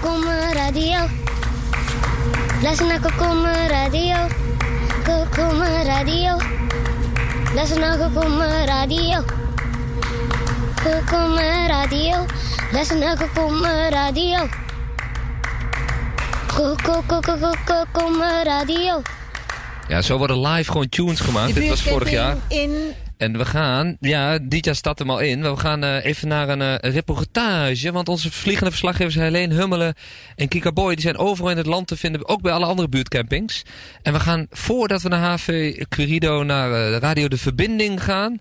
Kokoma Radio. Luister naar Kokoma Radio. Kokoma Radio. Luister naar Radio. Kokoma Radio. Luister naar Radio. Kokoma Radio. Ja, zo worden live gewoon tunes gemaakt. Dit was vorig jaar. In En we gaan, ja, dit jaar staat hem al in. We gaan eh, even naar een eh, reportage. Want onze vliegende verslaggevers Helene Hummelen en Kika Boy... die zijn overal in het land te vinden, ook bij alle andere buurtcampings. En we gaan, voordat we naar HV Curido, naar eh, Radio De Verbinding gaan.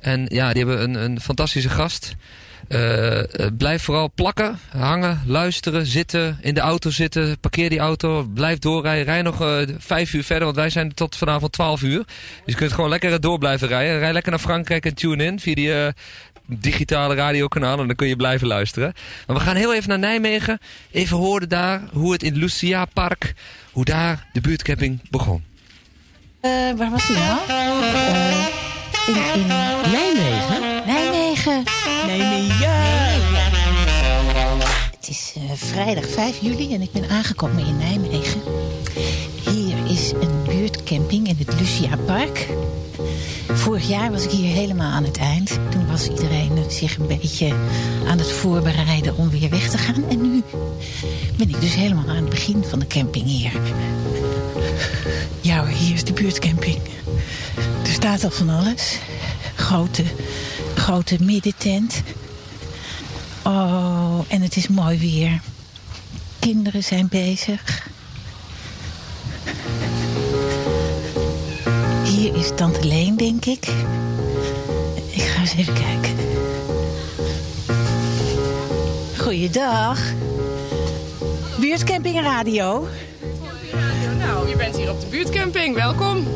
En ja, die hebben een, een fantastische gast... Eh, eh, blijf vooral plakken, hangen, luisteren, zitten, in de auto zitten. Parkeer die auto, blijf doorrijden. Rij nog eh, vijf uur verder, want wij zijn tot vanavond twaalf uur. Dus je kunt gewoon lekker door blijven rijden. Rij lekker naar Frankrijk en tune in via die digitale radiokanaal. En dan kun je blijven luisteren. Maar we gaan heel even naar Nijmegen. Even horen daar hoe het in Lucia Park, hoe daar de buurtcamping begon. eh, waar was die nou? In, in Nijmegen? Nijmegen. Nijmegen. Het is eh, vrijdag 5 juli en ik ben aangekomen in Nijmegen. Hier is een buurtcamping in het Lucia Park. Vorig jaar was ik hier helemaal aan het eind. Toen was iedereen zich een beetje aan het voorbereiden om weer weg te gaan. En nu ben ik dus helemaal aan het begin van de camping hier. Ja hier is de buurtcamping. Er staat al van alles. Grote, grote middentent. Oh, en het is mooi weer. Kinderen zijn bezig. Hier is Tante Leen, denk ik. Ik ga eens even kijken. Goeiedag. Buurtcamping Radio. Nou, je bent hier op de buurtcamping. Welkom.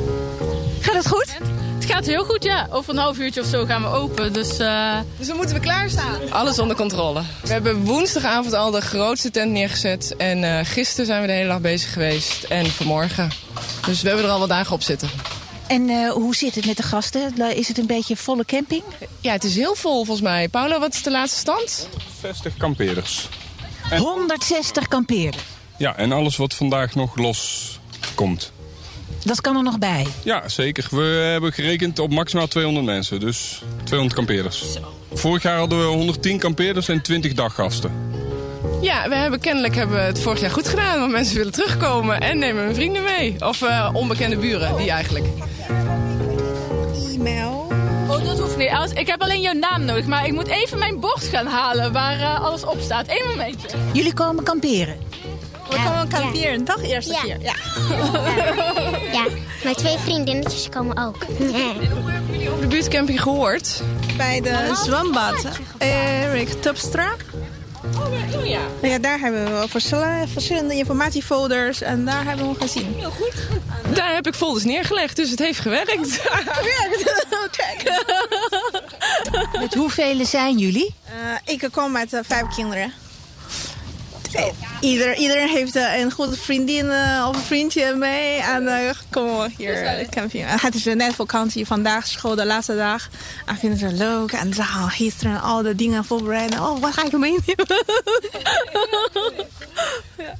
Gaat het goed? Het gaat heel goed, ja. Over een half uurtje of zo gaan we open. Dus, eh, Dus dan moeten we klaarstaan. Alles onder controle. We hebben woensdagavond al de grootste tent neergezet. En eh, gisteren zijn we de hele dag bezig geweest. En vanmorgen. Dus we hebben er al wat dagen op zitten. En eh, hoe zit het met de gasten? Is het een beetje volle camping? Ja, het is heel vol volgens mij. Paulo, wat is de laatste stand? 60 kampeerders. 160 kampeerders. Ja, en alles wat vandaag nog los komt. Dat kan er nog bij. Ja, zeker. We hebben gerekend op maximaal 200 mensen, dus 200 kampeerders. Vorig jaar hadden we 110 kampeerders en 20 daggasten. Ja, we hebben kennelijk hebben we het vorig jaar goed gedaan. Want mensen willen terugkomen en nemen hun vrienden mee. Of eh, onbekende buren, die eigenlijk. E-mail. Oh, dat hoeft niet. Als, ik heb alleen jouw naam nodig, maar ik moet even mijn bord gaan halen waar eh, alles op staat. Eén momentje. Jullie komen kamperen. We komen kamperen, toch? Eerste Ja. keer. Ja. Ja, mijn twee vriendinnetjes komen ook. Over de buurtcamping gehoord. Bij de zwembad Erik Tupstra. Oh ja. Ja, daar hebben we verschillende, verschillende informatiefolders en daar hebben we hem gezien. Heel goed. Daar heb ik folders neergelegd, dus het heeft gewerkt. Gewerkt. Check. Met hoeveel zijn jullie? Eh, ik kom met eh, vijf kinderen. Eh, Ieder, iedereen heeft eh, een goede vriendin eh, of een vriendje mee. En uh, komen we hier camping. Het is eh, net vakantie, vandaag school, de laatste dag. En vinden ze leuk. En ze gaan gisteren al de dingen voorbereiden. Oh, wat ga ik meenemen?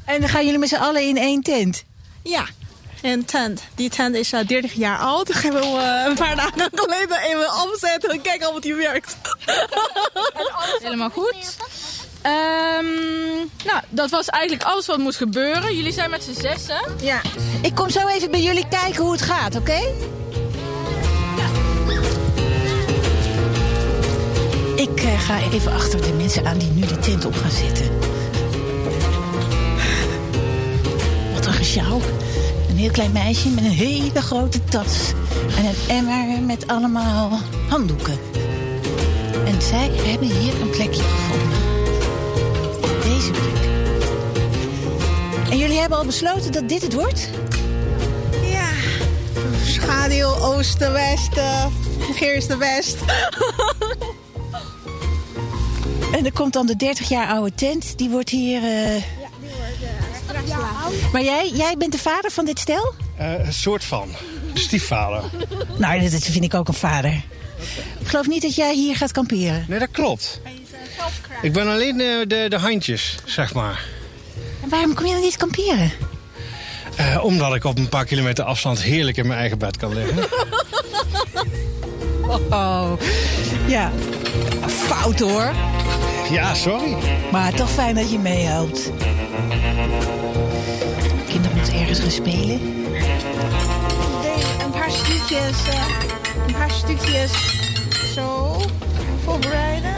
En dan gaan jullie met z'n allen in één tent. Ja, een tent. Die tent is uh, 30 jaar oud. Dat hebben we een paar dagen geleden even opzetten en kijken of die werkt. Helemaal goed. Um, nou, dat was eigenlijk alles wat moest gebeuren. Jullie zijn met z'n zessen. Ja. Ik kom zo even bij jullie kijken hoe het gaat, oké? Okay? Ja. Ik uh, ga even achter de mensen aan die nu de tent op gaan zitten. Wat een gesjouw. Een heel klein meisje met een hele grote tas. En een emmer met allemaal handdoeken. En zij hebben hier een plekje gevonden. En jullie hebben al besloten dat dit het wordt? Ja. Schaduw, oosten, westen. De west. en er komt dan de 30 jaar oude tent. Die wordt hier... Uh... Ja, die wordt uh, straks ja. Maar jij, jij bent de vader van dit stel? Uh, een soort van. Stiefvader. nou, dat vind ik ook een vader. Ik geloof niet dat jij hier gaat kamperen. Nee, dat klopt. Ik ben alleen de, de, de handjes, zeg maar. En waarom kom je dan niet kamperen? Eh, omdat ik op een paar kilometer afstand heerlijk in mijn eigen bed kan liggen. Oh, ja. Fout hoor. Ja, sorry. Maar toch fijn dat je meehelpt. Kinderen moeten ergens gaan spelen. Een paar stukjes, eh, een paar stukjes zo voorbereiden.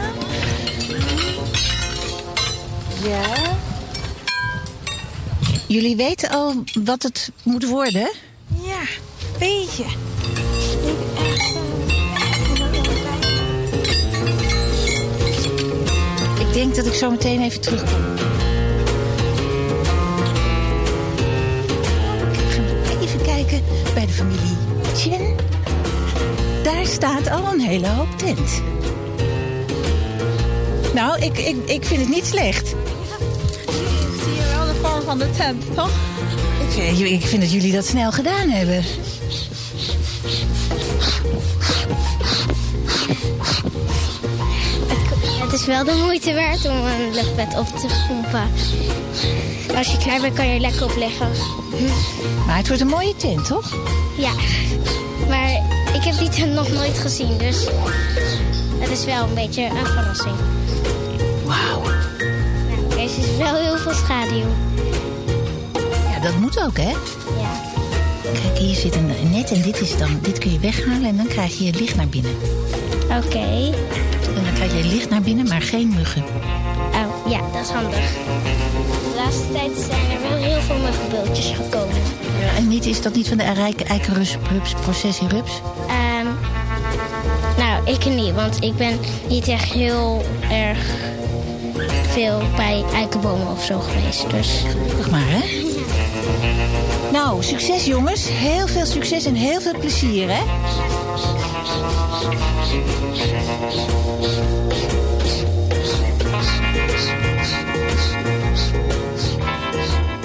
Ja. Jullie weten al wat het moet worden? Ja, beetje. Ik denk dat ik zo meteen even terugkom. Ik ga even kijken bij de familie Chen. Daar staat al een hele hoop tent. Nou, ik, ik, ik vind het niet slecht. Van de tent, toch? Ik vind, ik vind dat jullie dat snel gedaan hebben. Het is wel de moeite waard om een luchtbed op te pompen. Als je klaar bent, kan je er lekker op liggen. Maar het wordt een mooie tent, toch? Ja, maar ik heb die tent nog nooit gezien, dus het is wel een beetje een verrassing. Wauw. Is wel heel veel schaduw. Ja, dat moet ook, hè? Ja. Kijk, hier zit een net en dit, is dan, dit kun je weghalen en dan krijg je licht naar binnen. Oké. En dan krijg je licht naar binnen, maar geen muggen. Oh, ja, dat is handig. De laatste tijd zijn er wel heel veel muggenbeeldjes gekomen. Ja, en niet, is dat niet van de rijke eikenrups, rups? Ehm, nou, ik niet, want ik ben niet echt heel erg veel bij eikenbomen of zo geweest. Dus maar, hè? Nou, succes jongens. Heel veel succes en heel veel plezier, hè?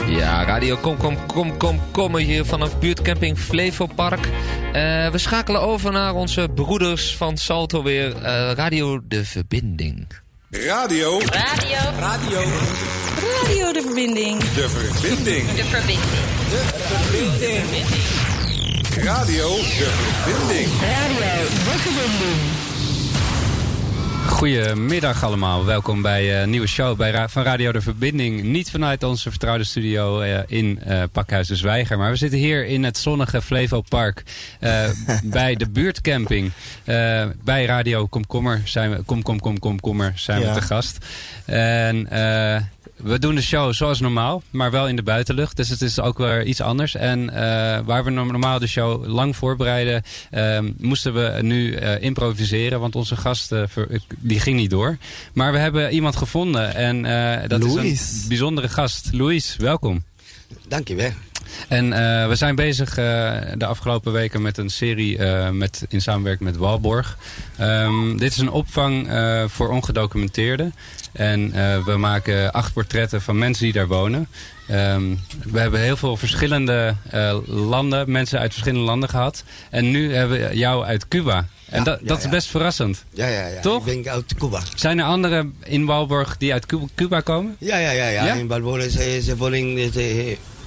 Ja, radio Kom Kom Kom Kom Kom hier vanaf buurtcamping Flevopark. Eh we schakelen over naar onze broeders van Salto weer. eh, radio De Verbinding. Radio. Radio. Radio. Radio de verbinding. De verbinding. De verbinding. De verbinding. Radio. De verbinding. Radio de verbinding. Goedemiddag allemaal, welkom bij een nieuwe show bij Ra- van Radio de Verbinding. Niet vanuit onze vertrouwde studio eh, in eh, Pakhuis de Zwijger, maar we zitten hier in het zonnige Flevo Park eh, bij de buurtcamping. Eh, bij Radio Komkommer zijn we, Kom Kom Kom Komkommer zijn Ja. we te gast. En eh, we doen de show zoals normaal, maar wel in de buitenlucht. Dus het is ook weer iets anders. En eh, waar we normaal de show lang voorbereiden, ehm, moesten we nu eh, improviseren. Want onze gast eh, die ging niet door. Maar we hebben iemand gevonden. En eh, dat is een bijzondere gast. Louis, welkom. Dankjewel. En eh, we zijn bezig eh, de afgelopen weken met een serie eh, met, in samenwerking met Walborg. Ehm, dit is een opvang voor ongedocumenteerden. En we maken acht portretten van mensen die daar wonen. Ehm, we hebben heel veel verschillende landen, mensen uit verschillende landen gehad. En nu hebben we jou uit Cuba. En Ja, dat, ja, dat is ja. best verrassend. Ja, ja, ja. Toch? Ik ben uit Cuba. Zijn er anderen in Walborg die uit Cuba, komen? Ja, ja, ja. ja. In Balboa ze, ze wonen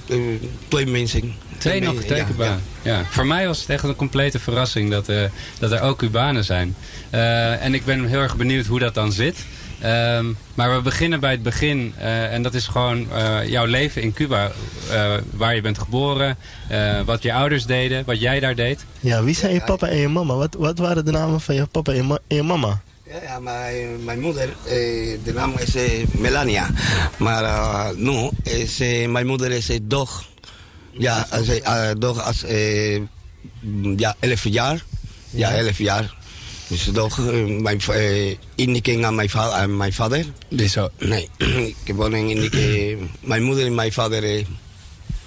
eh, eh, twee mensen. Twee nog, twee ja. Ja. Voor mij was het echt een complete verrassing dat, eh, dat er ook Cubanen zijn. Eh, en ik ben heel erg benieuwd hoe dat dan zit. Ehm, maar we beginnen bij het begin. eh, en dat is gewoon eh, jouw leven in Cuba. Eh, waar je bent geboren, eh, wat je ouders deden, wat jij daar deed. Ja, wie zijn je papa en je mama? Wat, wat waren de namen van je papa en je mama? Ja, mijn, mijn moeder, eh, de naam is eh, Melania. Maar eh, nu, is, eh, mijn moeder is eh, doch. Ja, als, eh, eh, doch als eh, ja, 11 jaar. Ja, 11 jaar. Dus toch, eh, mijn, eh, indiking aan mijn, va aan mijn vader. Die zo? Nee, ik woon in indique, mijn moeder en mijn vader. eh,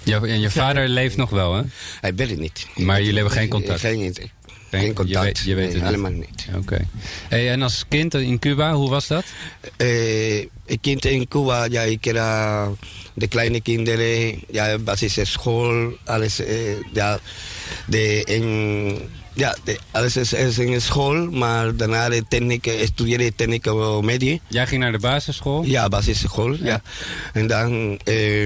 Ja, en je vader leeft nog wel, hè? Hij weet niet. Maar jullie hebben geen contact? Geen, geen, je contact. weet- je weet Nee, het helemaal niet. Oké. Hey, en als kind in Cuba, hoe was dat? Eh, ik kind in Cuba, ja, ik era de kleine kinderen, ja, basisschool, alles, eh, ja, de, en, Ja, de, alles is, is in school, maar daarna de techniek, studeerde techniek medie. Jij ging naar de basisschool? Ja, basisschool, ja. En dan eh,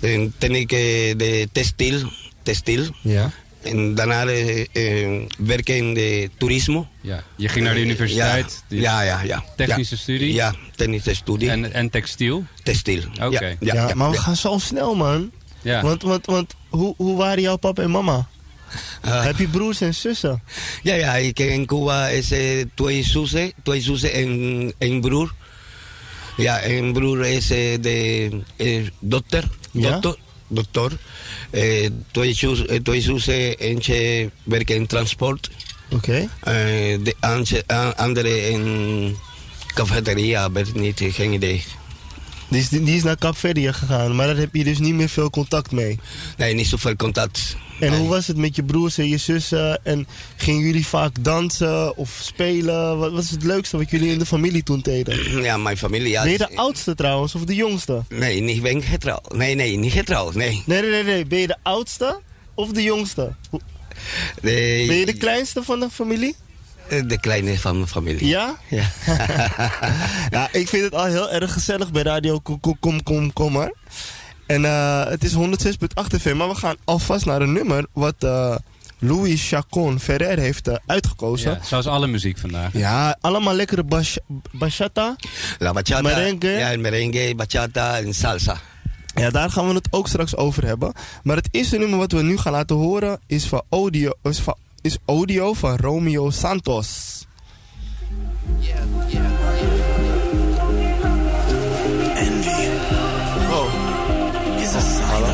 in techniek eh, de textiel, textiel. Ja. En daarna eh, eh, werken in de toerisme. Ja. Je ging naar de Eh, universiteit? Ja, die ja, ja. ja. Technische Ja. studie? Ja, technische studie. En, en textiel? Textiel. Oké. Ja, Ja, ja, maar we gaan zo snel, man. Ja. Want, want, want hoe, hoe waren jouw papa en mama? Heb je broers en zussen? Ja, ja, ik in Cuba is twee zussen, twee zussen en een broer. Ja, een broer is de eh, dokter, Ja? Dokter, dokter. Eh, twee, zus, eh, twee zussen, eentje werkt in transport. Oké. Eh, de andere, a- andere in cafeteria, weet niet, geen idee. Die is, die is naar gegaan, maar daar heb je dus niet meer veel contact mee. Nee, niet zoveel contact. En hoe was het met je broers en je zussen? En gingen jullie vaak dansen of spelen? Wat was het leukste wat jullie in de familie toen deden? Ja, mijn familie, ja. Ben je de oudste trouwens of de jongste? Nee, niet ben ik getrouwd. Nee, nee, niet getrouwd, nee. Nee, nee, nee, nee. Ben je de oudste of de jongste? Nee Ben je de kleinste van de familie? De kleine van mijn familie. Ja? Ja. ja, ik vind het al heel erg gezellig bij Radio Kom Kom Kom Kom Kommer. En eh, het is 106.8 FM, maar we gaan alvast naar een nummer wat eh, Louis Chacon Ferrer heeft eh, uitgekozen. Ja, zoals alle muziek vandaag. Ja, allemaal lekkere bach bachata. La bachata. Merengue. Ja, merengue, bachata en salsa. Ja, daar gaan we het ook straks over hebben. Maar het eerste nummer wat we nu gaan laten horen is, van is, van, is audio van Romeo Santos. is a sign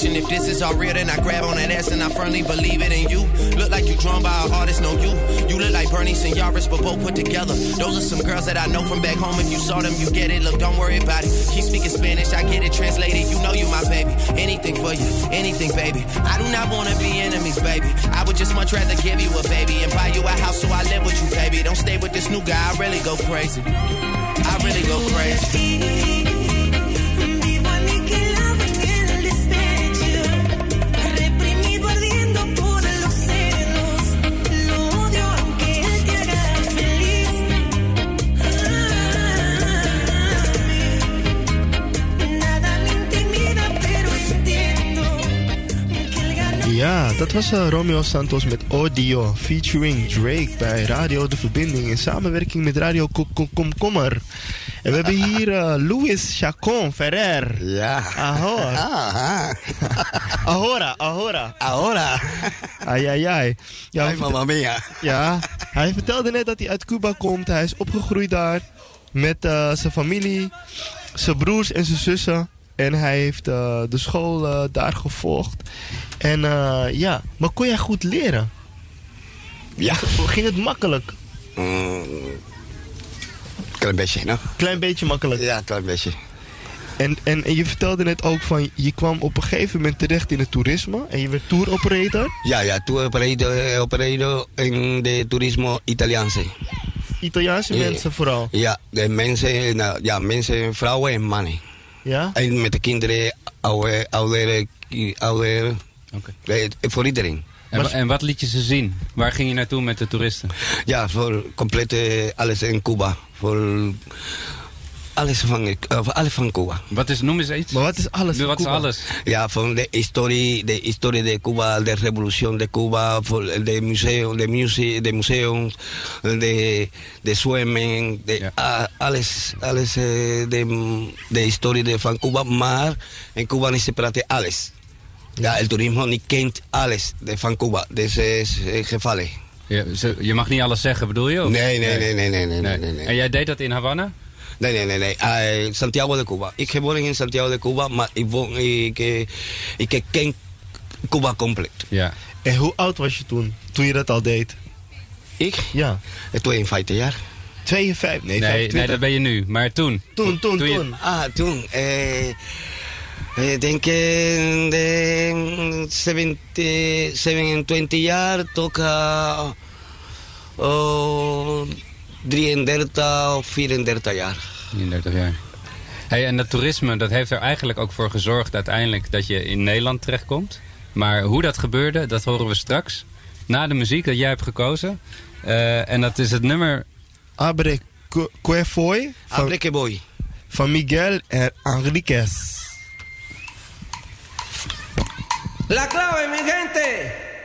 question if this is all real, then I grab on that ass and I firmly believe it. in you look like you drawn by an artist, no you. You look like Bernie and but both put together. Those are some girls that I know from back home. If you saw them, you get it. Look, don't worry about it. Keep speaking Spanish, I get it translated. You know you my baby. Anything for you, anything, baby. I do not wanna be enemies, baby. I would just much rather give you a baby and buy you a house so I live with you, baby. Don't stay with this new guy, I really go crazy. I really go crazy. Dat was eh, Romeo Santos met Audio featuring Drake bij Radio De Verbinding in samenwerking met Radio Ko- Ko- Komkommer. En we hebben hier eh, Luis Chacon Ferrer. Ja. Ahora. Aha. Ahora, ahora. Ahora. Ai, ai, ai. Ja, Ay, mamma mia. Ja, hij vertelde net dat hij uit Cuba komt. Hij is opgegroeid daar met eh, zijn familie, zijn broers en zijn zussen. En hij heeft de school daar gevolgd. En eh, ja, maar kon jij goed leren? Ja. Ging het makkelijk? Mm, klein beetje, no? Klein beetje makkelijk? Ja, klein beetje. En, en, en je vertelde net ook van, je kwam op een gegeven moment terecht in het toerisme. En je werd tour operator. Ja, ja, tú operado, operado en de turismo italiaanse. Italiaanse Ja. mensen vooral. Ja, de mensen, nou, ja, mensen, vrouwen en mannen. Ja? En met de kinderen, oude, ouderen, ki- eh, voor iedereen. En, wa- en wat liet je ze zien? Waar ging je naartoe met de toeristen? Ja, voor complete alles in Cuba. Voor alles van, eh, alles van Cuba. Wat is, noem eens iets. Maar wat is alles Wat is alles? Ja, van de historie, de historie de Cuba, de revolución de Cuba, voor de museo, de muse, de museums, de, de zwemmen, de, alles, alles eh, de, de historie de, van Cuba, maar in Cuba niet se alles. Ja, el turismo niet kent alles de, van Cuba, dus is gevallen. Je, mag niet alles zeggen, bedoel je? of? Nee, nee, nee, nee, nee, nee, nee, nee, nee. En jij deed dat in Havana? Nee, nee, nee, nee. Eh, Santiago de Cuba. Ik geboren in Santiago de Cuba, maar ik, woon, ik, eh, ik ken Cuba compleet. Ja. En hoe oud was je toen? Toen je dat al deed? Ik? Ja. 52 jaar. 52? Nee, Nee, 25. nee, dat ben je nu. Maar toen? Toen, toen, Toen je- toen. Ah, toen. Eh, ik denk eh, de 70, 27 jaar tot uh, oh, 33 of 34 jaar. 33 jaar. Hey, en dat toerisme, dat heeft er eigenlijk ook voor gezorgd uiteindelijk dat je in Nederland terechtkomt. Maar hoe dat gebeurde, dat horen we straks. Na de muziek dat jij hebt gekozen. Eh, en dat is het nummer... Abre Foi van, Abre van Miguel en Enriquez. La clave, mi gente.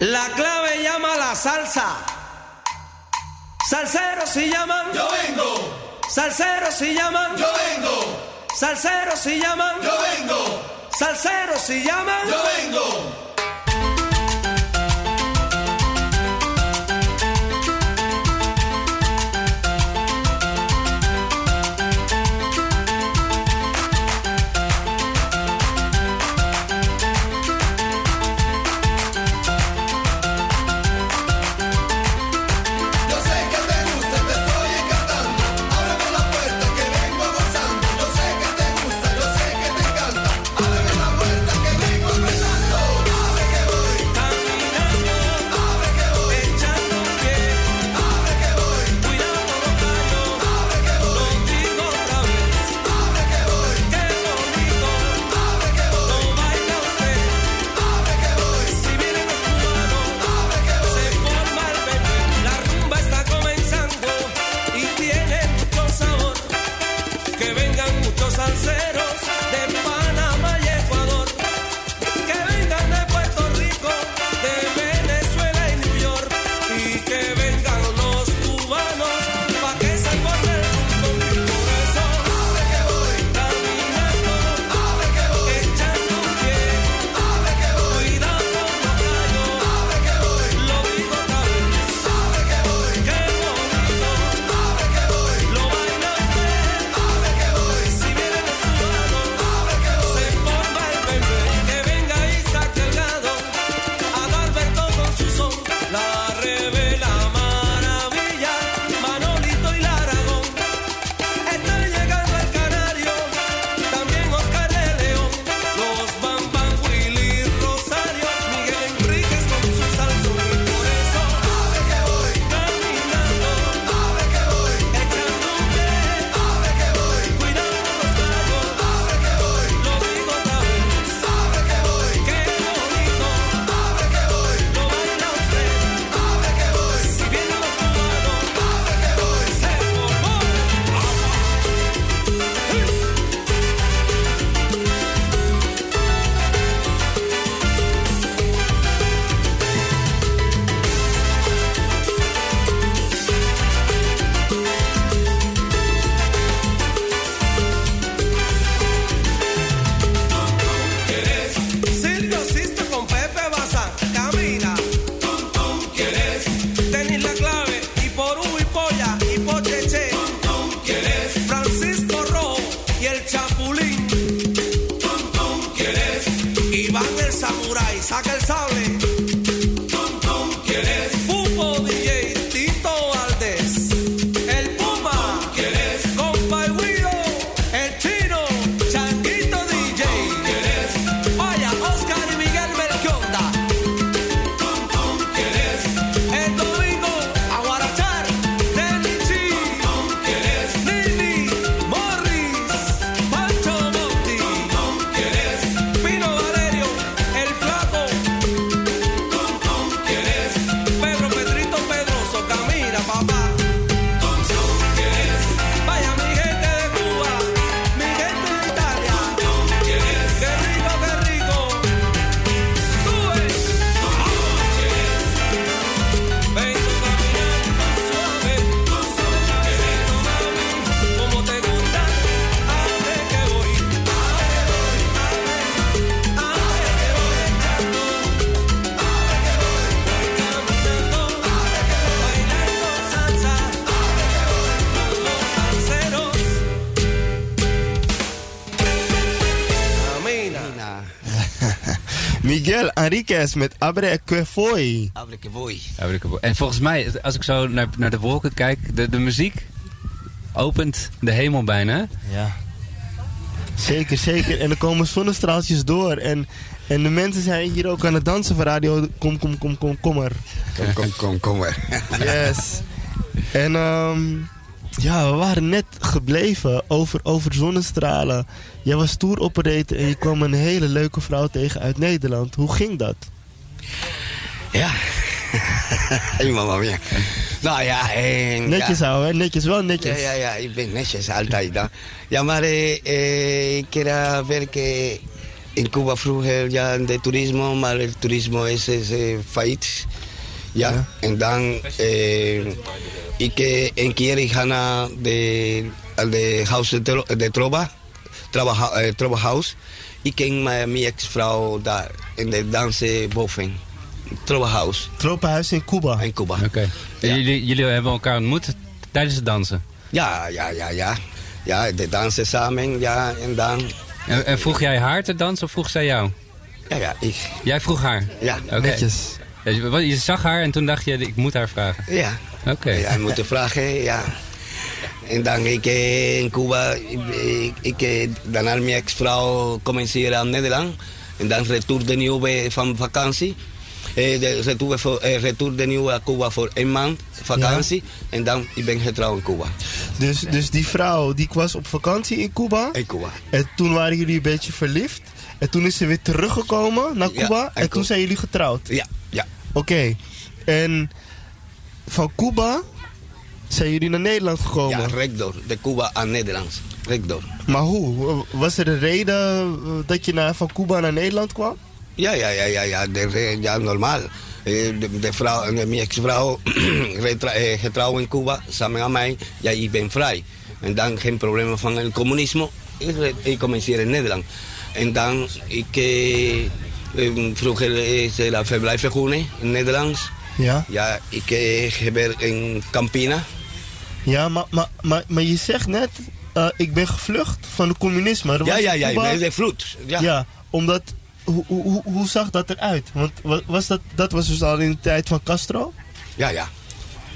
La clave llama la salsa. Salseros si llaman. Yo vengo. Salseros si llaman. Yo vengo. Salseros si llaman. Yo vengo. Salseros si llaman. Yo vengo. Met Abre que foi. Abre que voy. En volgens mij, als ik zo naar, naar de wolken kijk, de, de muziek opent de hemel bijna. Ja. Zeker, zeker. En er komen zonnestraaltjes door. En, en de mensen zijn hier ook aan het dansen van radio. Kom, kom, kom, kom, kom er. Kom, kom, kom, kom er. Yes. En ehm, ja, we waren net gebleven over, over zonnestralen. Jij was tour operator en je kwam een hele leuke vrouw tegen uit Nederland. Hoe ging dat? Ja. Mama mia. Nou ja, eh, Netjes ja. houden? Netjes, wel netjes. Ja, ja, ja, ik ben netjes altijd. hè. Ja, maar eh, eh, ik era werken in Cuba vroeger, ja, de turismo, maar el turismo is, is eh, failliet. Ja, en dan, eh, ik een keer ik ga naar de, al de house de, tro- de Trova, Trova, eh, Trova House. Ik ken mijn, mijn ex-vrouw daar in de dansen boven. Trova House. Tropenhuis in Cuba. In Cuba. Oké. En Jullie, jullie hebben elkaar ontmoet tijdens het dansen? Ja, ja, ja, ja. Ja, de dansen samen, ja, en dan... En, en vroeg jij haar te dansen of vroeg zij jou? Ja, ja, ik. Jij vroeg haar? Ja, Oké. netjes. Ja, je- Je zag haar en toen dacht je, ik moet haar vragen. Ja. Oké. Ja, je moet vragen, ja. En dan ik eh, in Cuba, ik, ik, eh, daarna mijn ex-vrouw commenceerde aan Nederland. En dan retour de nieuw bij- van vakantie. Eh, de retour, voor, eh, retour de nieuw naar Cuba voor een maand vakantie. En dan ik ben getrouwd in Cuba. Dus, dus die vrouw die was op vakantie in Cuba. In Cuba. En toen waren jullie een beetje verliefd. En toen is ze weer teruggekomen naar Ja, Cuba. en en toen zijn jullie getrouwd. Ja, ja. Oké. En van Cuba zijn jullie naar Nederland gekomen. Ja, rechtdoor. De Cuba aan Nederlands. Rechtdoor. Maar hoe? Was er een reden eh, dat je naar, van Cuba naar Nederland kwam? Ja, ja, ja, ja, ja, de, de- ja normaal. Eh, De, de vrouw, eh, mijn ex-vrouw, getrouwd in Cuba, samen aan mij, ja, ik ben vrij. En dan geen problemen van het communisme, ik, ik in Nederland. En dan, ik, eh, eh, vroeger is de verblijfsvergunning in Nederlands. Ja. Ja, ik eh, gewerkt in Campina. Ja, maar, maar, maar, maar je zegt net, eh, ik ben gevlucht van het communisme. Ja, ja, ja, Cuba- ik ben gevlucht, ja. ja, omdat, hoe, hoe, hoe- zag dat eruit? Want wa- was dat, dat was dus al in de tijd van Castro? Ja, ja.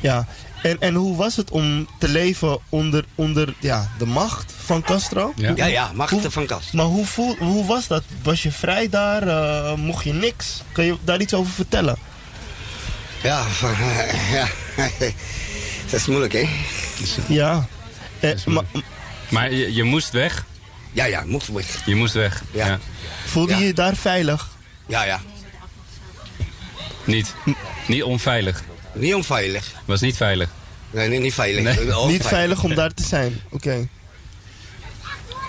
Ja, en, en hoe was het om te leven onder, onder ja, de macht van Castro? Ja, ja, ja macht hoe- van Castro. Maar hoe, voel, hoe was dat? Was je vrij daar? Eh, mocht je niks? Kan je daar iets over vertellen? Ja, van, ja. dat is moeilijk, hè? Ja. Eh, maar, Maar je, je moest weg? Ja, ja, moest weg. Je moest weg? Ja. voelde Ja. je je daar veilig? Ja, ja. Niet? Niet onveilig? Niet onveilig. Was niet veilig? Nee, niet, niet veilig. Nee. Niet veilig om daar te zijn. Oké.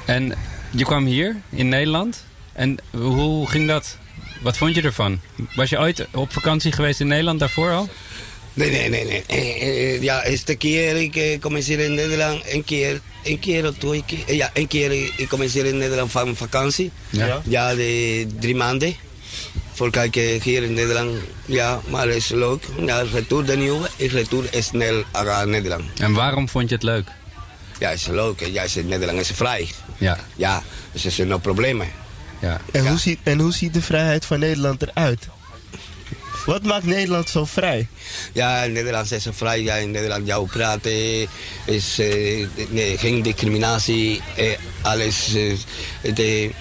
En je kwam hier in Nederland. En hoe ging dat? Wat vond je ervan? Was je ooit op vakantie geweest in Nederland daarvoor al? Nee, nee, nee. nee. Eh, eh, ja, eerste keer ik eh, commenceerde in Nederland. Een keer, een keer of twee keer. eh, Ja, een keer eh, ik commenceerde in Nederland van vakantie. Ja. Ja, de drie maanden. Voor kijken hier in Nederland. Ja, maar het is leuk. Ja, retour de nieuwe. Ik retour snel naar Nederland. En waarom vond je het leuk? Ja, het is leuk. Ja, is in Nederland is vrij. Ja. Ja, dus er zijn no problemen. Ja. En, Hoe ziet, en hoe ziet de vrijheid van Nederland eruit? Wat maakt Nederland zo vrij? Ja, in Nederland is vrij. Ja, in Nederland jouw praten is eh, nee, geen discriminatie. Eh, alles. eh, de,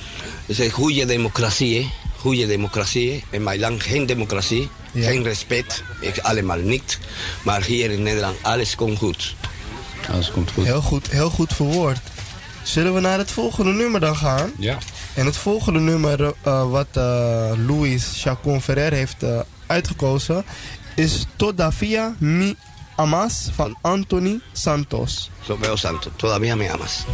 het is een goede democratie. hè. Goede democratie. In mijn land geen democratie. Geen respect. Ik, allemaal niet. Maar hier in Nederland alles komt goed. Alles komt goed. Heel goed, heel goed verwoord. Zullen we naar het volgende nummer dan gaan? Ja. En het volgende nummer eh, wat eh Luis Chacon Ferrer heeft eh, uitgekozen is Todavia Mi Amas van Anthony Santos. Romeo Santos, todavía me amas.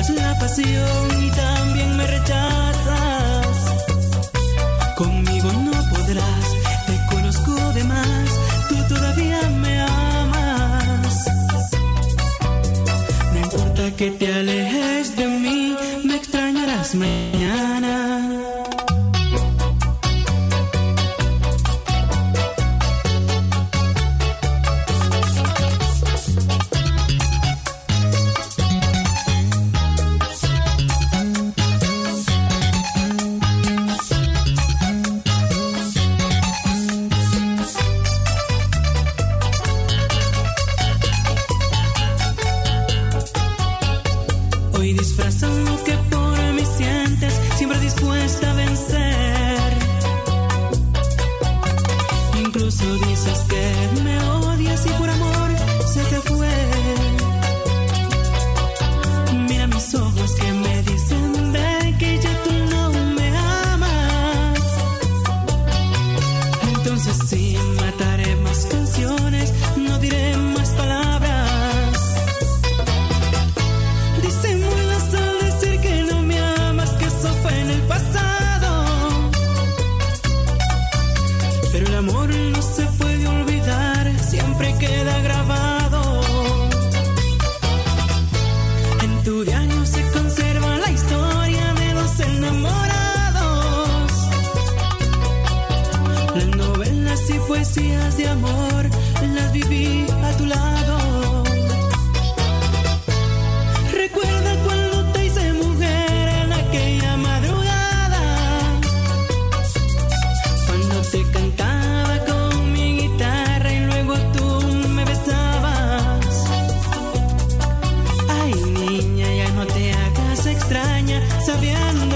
es la pasión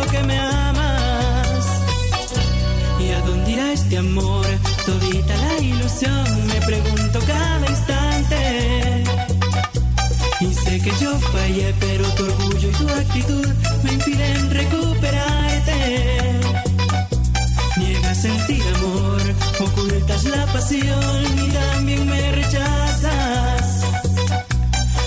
que me amas. ¿Y a dónde irá este amor? Todita la ilusión, me pregunto cada instante. Y sé que yo fallé, pero tu orgullo y tu actitud me impiden recuperarte. dejas sentir amor, ocultas la pasión y también me rechazas.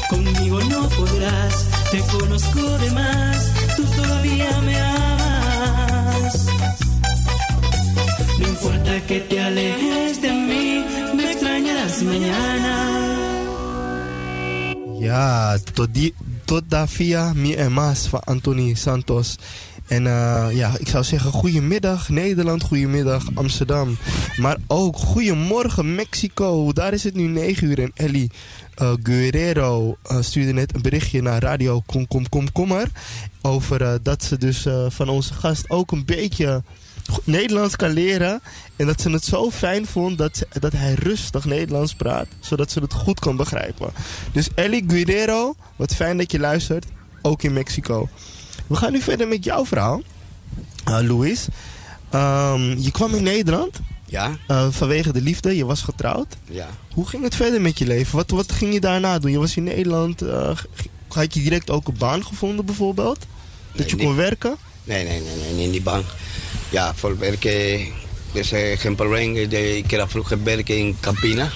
Conmigo no podrás, te conozco de más, tú todavía me amas. No importa que te alejes de mí, me extrañarás mañana. Mi en Maas van Anthony Santos. En eh, ja, ik zou zeggen goedemiddag Nederland, goedemiddag Amsterdam. Maar ook goedemorgen Mexico. Daar is het nu 9 uur en Ellie eh, Guerrero eh, stuurde net een berichtje naar Radio Kom Kom Kom Kommer. Over dat ze dus van onze gast ook een beetje Nederlands kan leren. En dat ze het zo fijn vond dat, dat hij rustig Nederlands praat. Zodat ze het goed kan begrijpen. Dus Ellie Guerrero, wat fijn dat je luistert. Ook in Mexico. We gaan nu verder met jouw verhaal. Uh, Louis. Ehm, je kwam in Nederland. Ja. eh, vanwege de liefde. Je was getrouwd. Ja. Hoe ging het verder met je leven? Wat, wat ging je daarna doen? Je was in Nederland. eh, g- had je direct ook een baan gevonden bijvoorbeeld? Dat Nee, je niet. kon werken? Nee, nee, nee, nee, niet in die bank. Ja, voor werken is eh, geen probleem. De- Ik heb vroeger werken in Campina.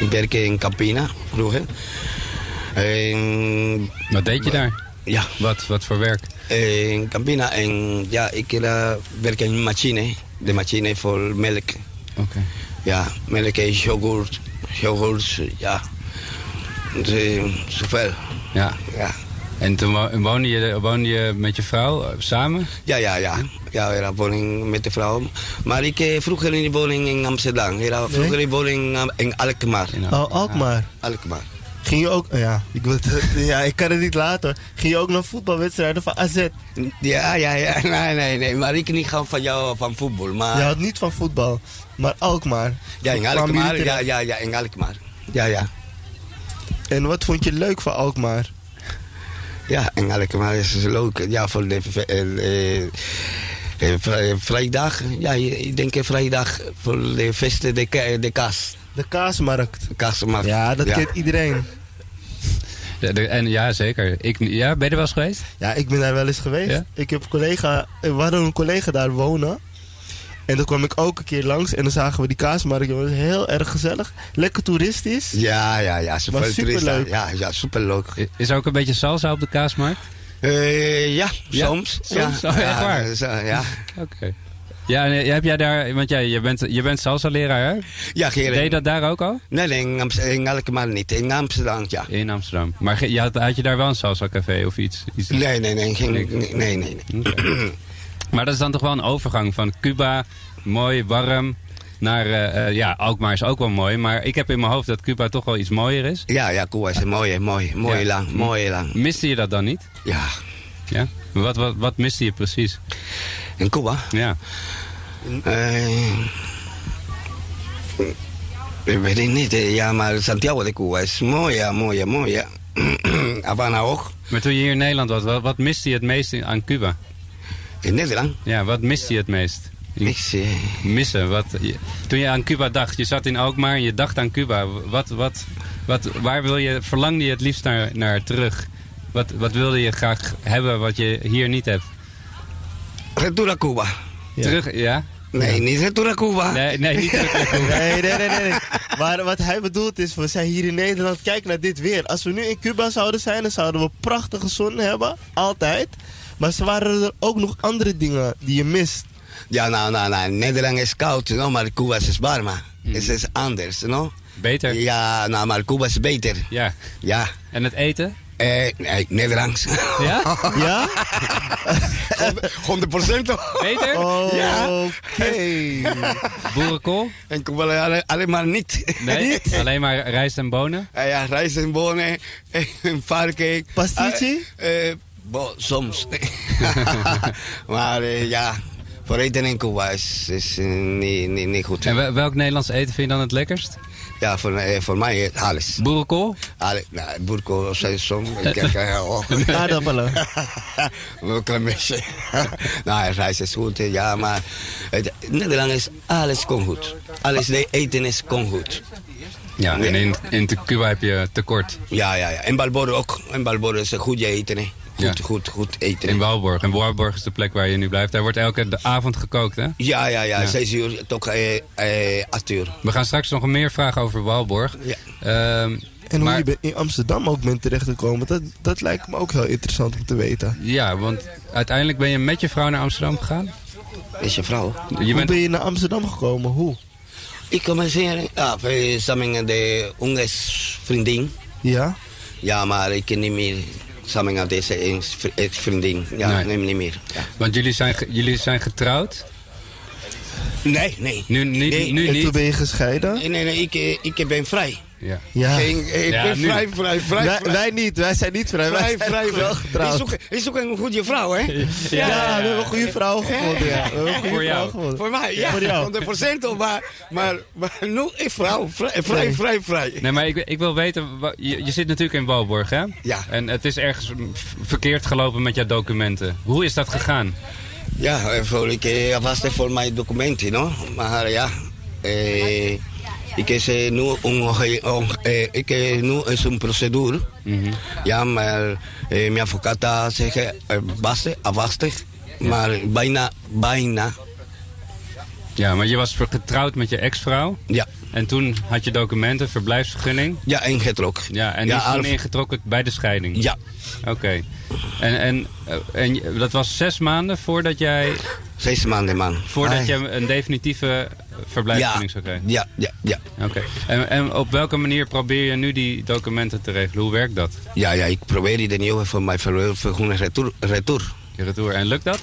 Ik werkte in Campina vroeger. En, Wat deed je daar? Ja. Wat, wat voor werk? eh, in Campina en ja, ik uh, werk in machine. De machine voor melk. Oké. Ja, melk en yoghurt. Yoghurt, ja. Dus, eh, zoveel. Ja. ja. En toen wo- woonde je, woonde je met je vrouw eh, samen? Ja, ja, ja. Ja, era woning met de vrouw. Maar ik eh, vroeger in de woning in Amsterdam. Era vroeger in de woning in Alkmaar. Oh, Alkmaar. Alkmaar. Ging je ook... Ja ik, wil het- ja, ik kan het niet laten. Ging je ook naar voetbalwedstrijden van AZ? Ja, ja, ja. Nee, nee, nee. Maar ik niet gaan van jou van voetbal. Maar... Je had niet van voetbal. Maar Alkmaar. Ja, in Alkmaar. Ja, ja, ja, in Alkmaar. Ja, ja. En wat vond je leuk van Alkmaar? Ja, in Alkmaar is het leuk. Ja, voor de eh, eh, eh, vrij- vrijdag. Ja, ik denk vrijdag voor de feesten, de, de kaas. De kaasmarkt. De kaasmarkt. Ja, dat kent iedereen. De- en ja, zeker. Ik, ja, ben je er wel eens geweest? Ja, ik ben daar wel eens geweest. Ja? Ik heb een collega, we hadden een collega daar wonen. En dan kwam ik ook een keer langs en dan zagen we die kaasmarkt. Het was heel erg gezellig. Lekker toeristisch. Ja, ja, ja. Toeristen. superleuk. Ja, ja, superleuk. Is er ook een beetje salsa op de kaasmarkt? Eh, ja, Ja? soms. Soms? Ja, Oh, echt ja, waar? zo, ja. Oké. Ja, heb jij daar, want jij je bent, je bent salsa-leraar, hè? Ja, Gerrit. Deed je dat daar ook al? Nee, nee, in, Amst- in Alkmaar niet. In Amsterdam, ja. In Amsterdam. Maar je had, had je daar wel een salsa-café of iets? iets Nee, nee, nee. Geen, nee, nee, nee. Maar dat is dan toch wel een overgang van Cuba, mooi, warm, naar, eh, eh, ja, Alkmaar is ook wel mooi. Maar ik heb in mijn hoofd dat Cuba toch wel iets mooier is. Ja, ja, Cuba is een mooie, mooi, mooi Ja. lang, mooi lang. Miste je dat dan niet? Ja. Ja? Wat, wat, wat miste je precies? In Cuba? Ja. Eh, ik weet niet. eh, Ja, maar Santiago de Cuba is mooi, ja, mooi, ja, mooi. Havana ook. Maar toen je hier in Nederland was, wat, wat miste je het meest aan Cuba? In Nederland? Ja, wat miste je het meest? Niks. Missen? Wat, je- toen je aan Cuba dacht, je zat in Alkmaar en je dacht aan Cuba. Wat, wat, wat, waar wil je, verlangde je het liefst naar, naar terug? Wat, wat wilde je graag hebben wat je hier niet hebt? Retur a Cuba. Terug, ja? Nee, niet retur a Cuba. Nee, nee, niet terug naar Cuba. Nee, nee, nee, nee. nee. Maar wat hij bedoelt is, we zijn hier in Nederland, kijk naar dit weer. Als we nu in Cuba zouden zijn, dan zouden we prachtige zon hebben. Altijd. Maar ze waren er ook nog andere dingen die je mist. Ja, nou, nou, nou. Nederland is koud, no? maar Cuba is warm. Het is anders, no? Beter? Ja, nou, maar Cuba is beter. Ja. Ja. En het eten? Eh, nee, Nederlands. Ja? Ja? 100 procent. Beter? Ja. Oké. Boerenkool? En Cuba alleen, alleen maar niet. Nee, alleen maar rijst en bonen? Eh, ja, rijst en bonen, en varken. Pastici? Eh, eh, bo, soms. maar eh, ja, voor eten in Cuba is, is eh, niet, niet, niet goed. En wel- welk Nederlands eten vind je dan het lekkerst? Ja, voor, eh, voor mij eh, alles. Boerenkool? Alle, nou, eh, oh. Aardappelen. Wel een beetje. nou, rijst is goed, ja, maar het, Nederland is alles kon goed. Alles de eten is kon goed. Ja, en in, in Cuba heb je tekort. Ja, ja, ja. En Balboro ook. En Balboro is een goede eten, hè. Goed, goed, goed eten. In Walborg. En Walborg is de plek waar je nu blijft. Daar wordt elke avond gekookt, hè? Ja, ja, ja. Ja. Zes uur tot eh, eh, acht uur. We gaan straks nog meer vragen over Walborg. Ja. Ehm, En hoe maar- je in Amsterdam ook bent terechtgekomen, dat, dat lijkt me ook heel interessant om te weten. Ja, want uiteindelijk ben je met je vrouw naar Amsterdam gegaan? Is je vrouw? Je Hoe bent... ben je naar Amsterdam gekomen? Hoe? Ik comencé ah, eh, samen met de vriendin. Ja? Ja, maar ik ken niet meer samen met deze ex- ex-vriendin. Ja, Nee. nee. niet meer. Ja. Want jullie zijn, jullie zijn getrouwd? Nee, nee. Nu, niet, Nee, nu en toen ben je gescheiden? Nee, nee, nee ik, eh, ik ben vrij. Ja. Ja. Geen, ik Ja, ben nu. vrij, vrij, vrij. wij, vrij. wij niet, wij zijn niet vrij. wij Vrij, zijn vrij, wel vrij. getrouwd. Is ook, is ook een goede vrouw, hè? Ja, we hebben een goede vrouw gevonden. Ja. We hebben een goede Voor jou. gevonden. Voor mij, ja. Voor jou. 100% al, maar, maar, maar nu is vrouw. Vrij, vrij, Nee. vrij. vrij. Nee, maar ik, ik wil weten, je, je zit natuurlijk in Walborg, hè? Ja. En het is ergens verkeerd gelopen met jouw documenten. Hoe is dat gegaan? Ja, eh, voor ik eh, afwastig voor mijn documenten, no? Maar ja, eh, ik is eh, nu een, een, eh, ik eh, nu is een procedure. Ja, maar eh, mijn advocaat zegt eh, wachten, afwastig. Maar bijna, bijna, Ja, maar je was getrouwd met je ex-vrouw. ja. En toen had je documenten, verblijfsvergunning. Ja, ingetrokken. Ja, en Ja, die is toen ingetrokken bij de scheiding. Ja, Oké. En, en, eh, en dat was zes maanden voordat jij, zes maanden, man. voordat Ah, je een definitieve verblijfsvergunning zou krijgen? Ja, ja, ja. Oké. En, en op welke manier probeer je nu die documenten te regelen? Hoe werkt dat? Ja, ja, ik probeer de nieuwe voor mijn vergunning retour. retour. Retour. En lukt dat?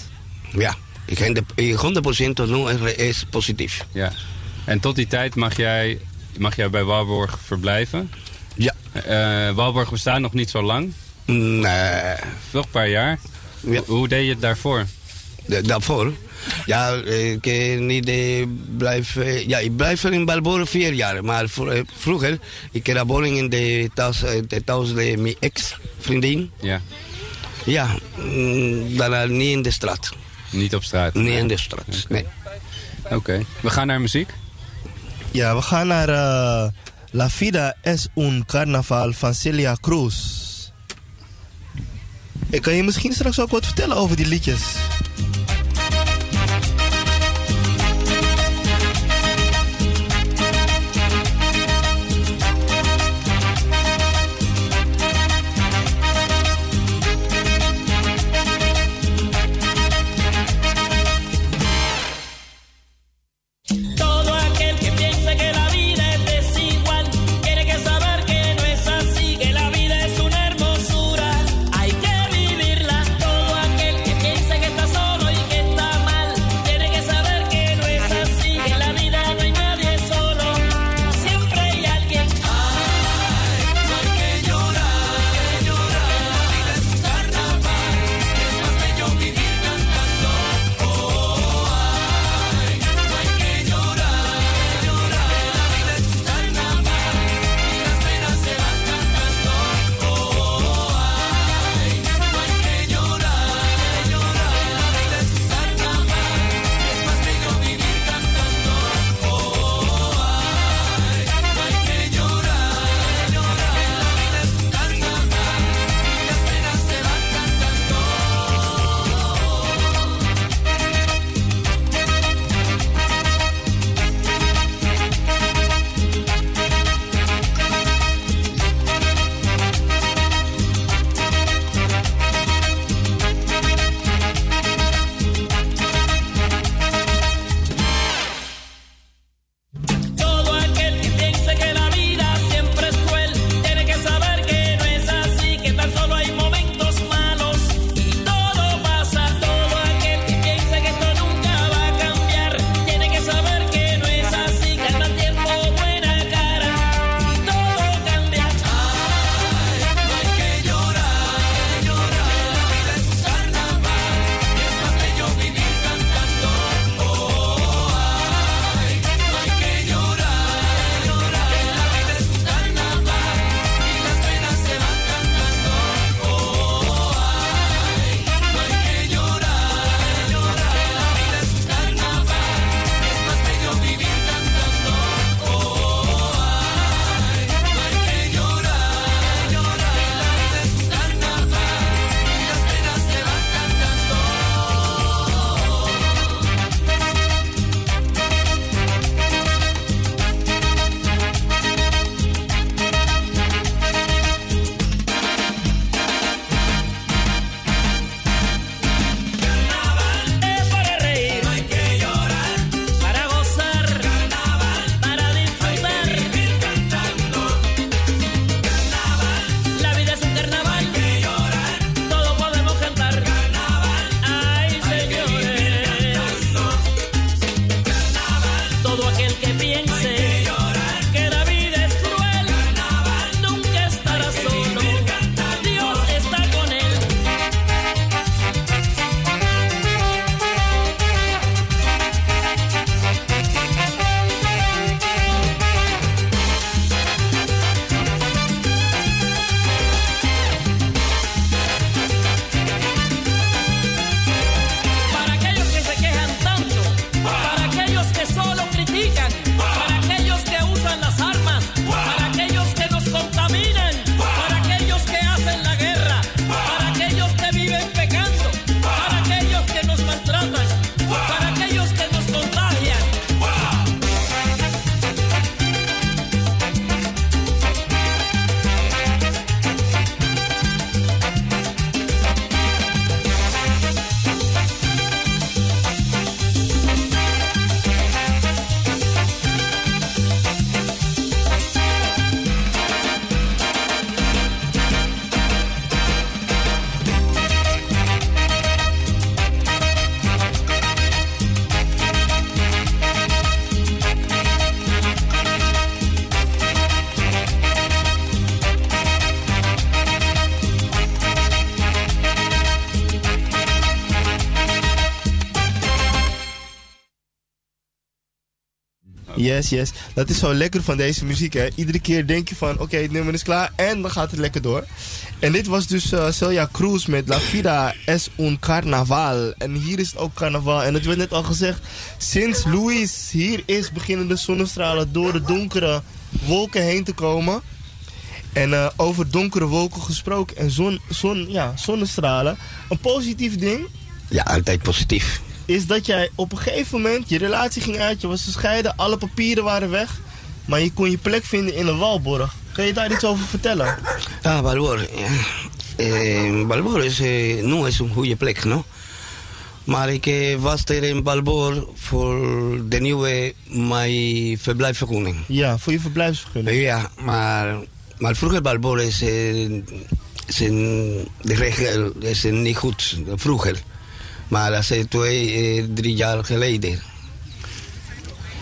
Ja, ik ben de- eh, 100% nu is positief. Ja. En tot die tijd mag jij, mag jij bij Walborg verblijven? Ja. Eh, Walborg bestaat nog niet zo lang. Nee. Nog een paar jaar. Ja. Hoe deed je het daarvoor? De- daarvoor. Ja, ik eh, niet eh, blijf, eh, ja, ik blijf in Balboa vier jaar. Maar vro- vroeger, ik had een woning in de thuis, de thuis van mijn ex-vriendin. Ja. Ja, mm, daarna niet in de straat. Niet op straat? Niet in de straat, nee. Oké. We gaan naar muziek. Ja, we gaan naar eh, La Vida es un Carnaval van Celia Cruz. Ik kan je misschien straks ook wat vertellen over die liedjes. Yes, yes. Dat is zo lekker van deze muziek, hè. Iedere keer denk je van, oké, het nummer is klaar en dan gaat het lekker door. En dit was dus eh, Celia Cruz met La Vida es un carnaval. En hier is het ook carnaval. En het werd net al gezegd, sinds Luis hier is, beginnen de zonnestralen door de donkere wolken heen te komen. En eh, over donkere wolken gesproken en zon, zon, ja, zonnestralen. Een positief ding Ja, altijd positief. Is dat jij op een gegeven moment, je relatie ging uit, je was gescheiden, alle papieren waren weg. Maar je kon je plek vinden in een walborg. Kun je daar iets over vertellen? Ah, Balbor. ja. Eh, Balbor is, eh, no is een goede plek, no? Maar ik eh, was er in Balbor voor de nieuwe mijn verblijfsvergunning. Ja, voor je verblijfsvergunning. Ja, maar, maar vroeger Balbor is, eh, is een, de regel is niet goed, vroeger. Maar dat is twee, eh, drie jaar geleden.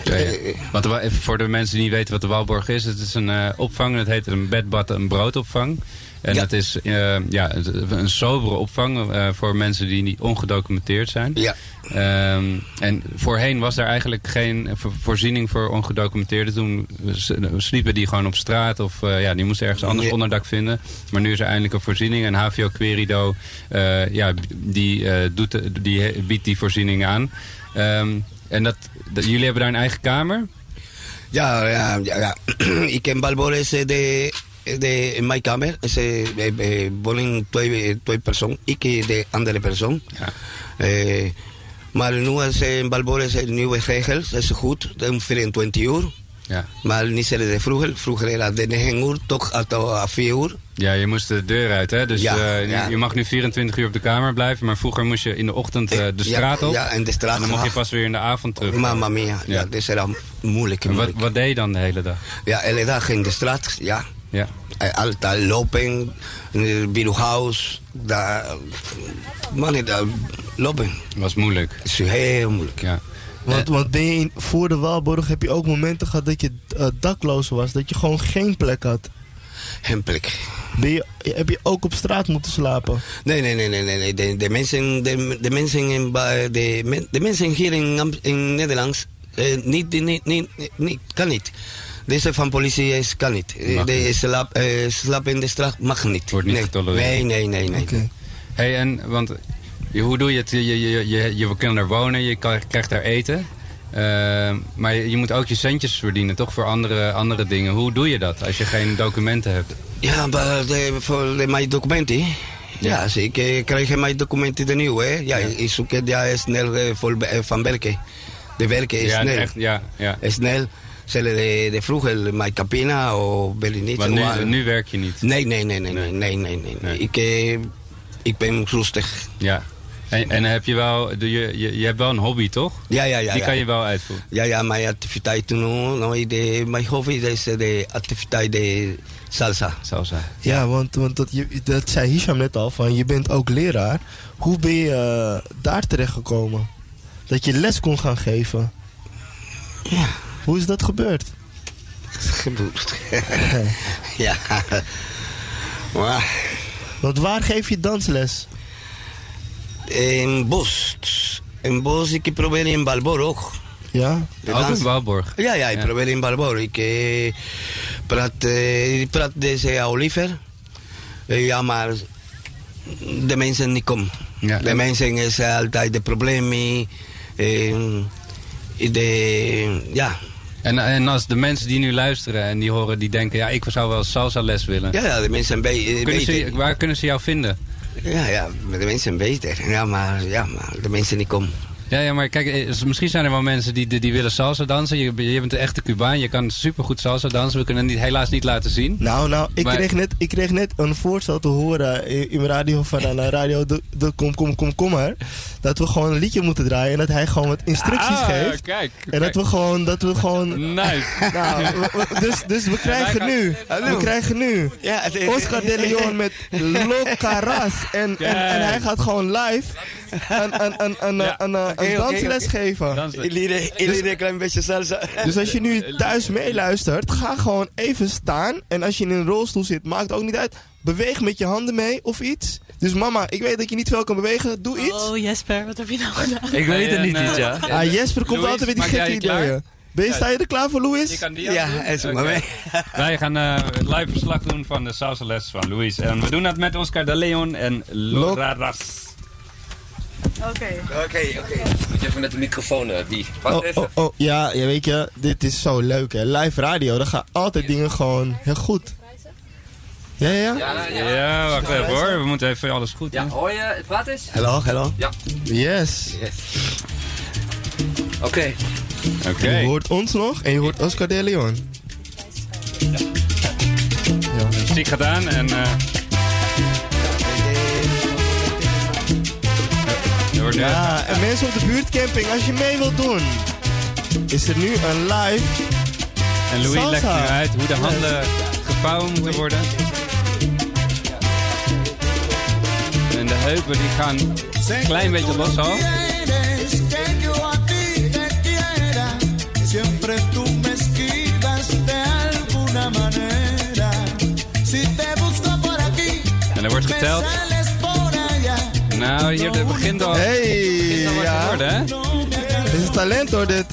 Ja, ja. Want er wa- even voor de mensen die niet weten wat de Walborg is. Het is een eh, opvang. Het heet een bed, bad en broodopvang. En Ja. dat is eh, ja, een sobere opvang eh, voor mensen die niet ongedocumenteerd zijn. Ja. Ehm, en voorheen was er eigenlijk geen vo- voorziening voor ongedocumenteerden. Toen sliepen die gewoon op straat of eh, ja, die moesten ergens anders Ja. onderdak vinden. Maar nu is er eindelijk een voorziening. En HVO Querido ja, die, doet, die biedt die voorziening aan. Ehm, en dat, dat, jullie hebben daar een eigen kamer? Ja, ja, ja. ja. ik in Balbor is eh, de, de, in mijn kamer. Is, wonen twee, twee personen. Ik en de andere persoon. Eh, maar nu is in Balbor is een nieuwe regel. Dat is goed. Om 24 uur. Ja. Maar niet zoals de vroeger. Vroeger era de 9 uur tot tot 4 uur. Ja, je moest de deur uit, hè? Dus Ja, eh, je- ja. je mag nu 24 uur op de kamer blijven. Maar vroeger moest je in de ochtend eh, de straat op. ja, en de straat En dan mocht je pas weer in de avond terug. Mamma mia. Ja, dat is era moeilijk. En wat, wat deed je dan de hele dag? Ja, elke dag in de straat, ja. Ja. Eh, Altijd lopen, in het bureauhuis, daar, man, daar lopen. was moeilijk. is heel moeilijk. Ja. Want, want ben je in- voor de Walborg heb je ook momenten gehad dat je eh, dakloos was. Dat je gewoon geen plek had. Geen plek. Ben je, heb je ook op straat moeten slapen? Nee, nee, nee, nee, nee. nee. De, de, mensen, de, de mensen, in, de, men- de mensen hier in, in Nederland, eh, niet, niet, niet, niet, kan niet. Deze van politie is, kan niet. Eh, de niet. slaap, eh, slaap in de straat mag niet. Wordt niet nee. getolereerd. Nee, nee, nee, nee. Hey, en, want je- hoe doe je het? Je, je, je, je, je kan er wonen, je kan- krijgt daar eten. Eh, maar je, je moet ook je centjes verdienen, toch? Voor andere, andere dingen. Hoe doe je dat als je geen documenten hebt? Ja, maar de, voor de, mijn documenten. Ja, dus ik eh, krijg mijn documenten de nieuwe. hè. Ja, ik zoek het ja, snel voor, van werken. De werken is Ja, snel. echt, ja, ja. Is snel. Zullen de, de vroeger mijn capina of niet. Maar nu, nu werk je niet. Nee, nee, nee, nee, nee, nee, nee, nee. nee. Ik, eh, ik ben rustig. Ja. En, en heb je wel, doe je, je, je hebt wel een hobby, toch? Ja, ja, ja. Die ja. kan je wel uitvoeren. Ja, ja, mijn activiteit nu, nou, de, mijn hobby is de activiteit de salsa. Salsa. Ja, want, want dat, je, dat zei Hisham net al, van je bent ook leraar. Hoe ben je eh, daar terecht gekomen? Dat je les kon gaan geven? Hoe is dat gebeurd? Gebeurd. ja. Maar Want waar geef je dansles? in Bos. In Bos, ik probeer in Balbor ook. Ja? De Ook dans- in Walborg. Ja, ja, ik probeer in Balbor. Ik eh, praat, eh, ik praat deze Oliver. Eh, ja, maar de mensen niet komen. De mensen is altijd de probleem. eh, de, ja. En, en als de mensen die nu luisteren en die horen, die denken... ja, ik zou wel salsa les willen. Ja, ja, de mensen be- Kunnen ze, weten. waar kunnen ze jou vinden? Ja, ja, de mensen beter. Ja, maar, ja, maar de mensen niet komen. Ja, ja, maar kijk, eh, misschien zijn er wel mensen die, die, die willen salsa dansen. Je, je bent een echte Cubaan, je kan supergoed salsa dansen. We kunnen het niet, helaas niet laten zien. Nou, nou, ik, Maar- kreeg net, ik kreeg net een voorstel te horen in, in mijn radio van uh, radio de, de Kom Kom Kom Kommer. Dat we gewoon een liedje moeten draaien en dat hij gewoon wat instructies Ah, geeft. kijk, en kijk. dat we gewoon, dat we gewoon... Nice. Nou, dus, dus we krijgen nu, we krijgen nu Ja, Oscar de Leon met Lo Caras. En, en, en hij gaat gewoon live een, een, een, een, een, een, een Oké, oké, dansles geven. Ik ik leer een klein beetje salsa. Dus als je nu thuis meeluistert, ga gewoon even staan. En als je in een rolstoel zit, maakt ook niet uit. Beweeg met je handen mee of iets. Dus mama, ik weet dat je niet veel kan bewegen. Doe iets. Oh Jesper, wat heb je nou gedaan? Ik weet het niet, eh, Tja. Ah, Jesper komt Louis, altijd met die gekke ideeën. Ben je, Ja. sta je er klaar voor, Louis? Je kan die Ja, is maar mee. Wij gaan eh, live verslag doen van de salsa les van Luis. En we doen dat met Oscar de Leon en Laura Ras. Oké. Oké, oké. Moet je even met de microfoon, eh, die. Wacht Oh, even. oh, oh, ja, ja, weet je, dit is zo leuk hè. Live radio, dan gaan altijd dingen gewoon heel goed. Ja, ja, ja. Ja, wacht even hoor. We moeten even alles goed doen. Ja, hoor je? Praat eens. Hallo, hallo. Ja. Yes. Oké. Oké. Je hoort ons nog en je hoort Oscar de Leon. De muziek gaat aan en... eh Ja, en mensen op de buurtcamping, als je mee wilt doen, is er nu een live. En Louis salsa. legt nu uit hoe de handen gevouwen moeten worden. En de heupen die gaan een klein beetje los al. quieres que yo a ti te quiera, siempre tú me esquivas de alguna manera. Si te busco por aquí, En er wordt geteld. Nou, hier dit begint al, Hey, begint al ja. worden, hè? Dit is talent hoor, dit.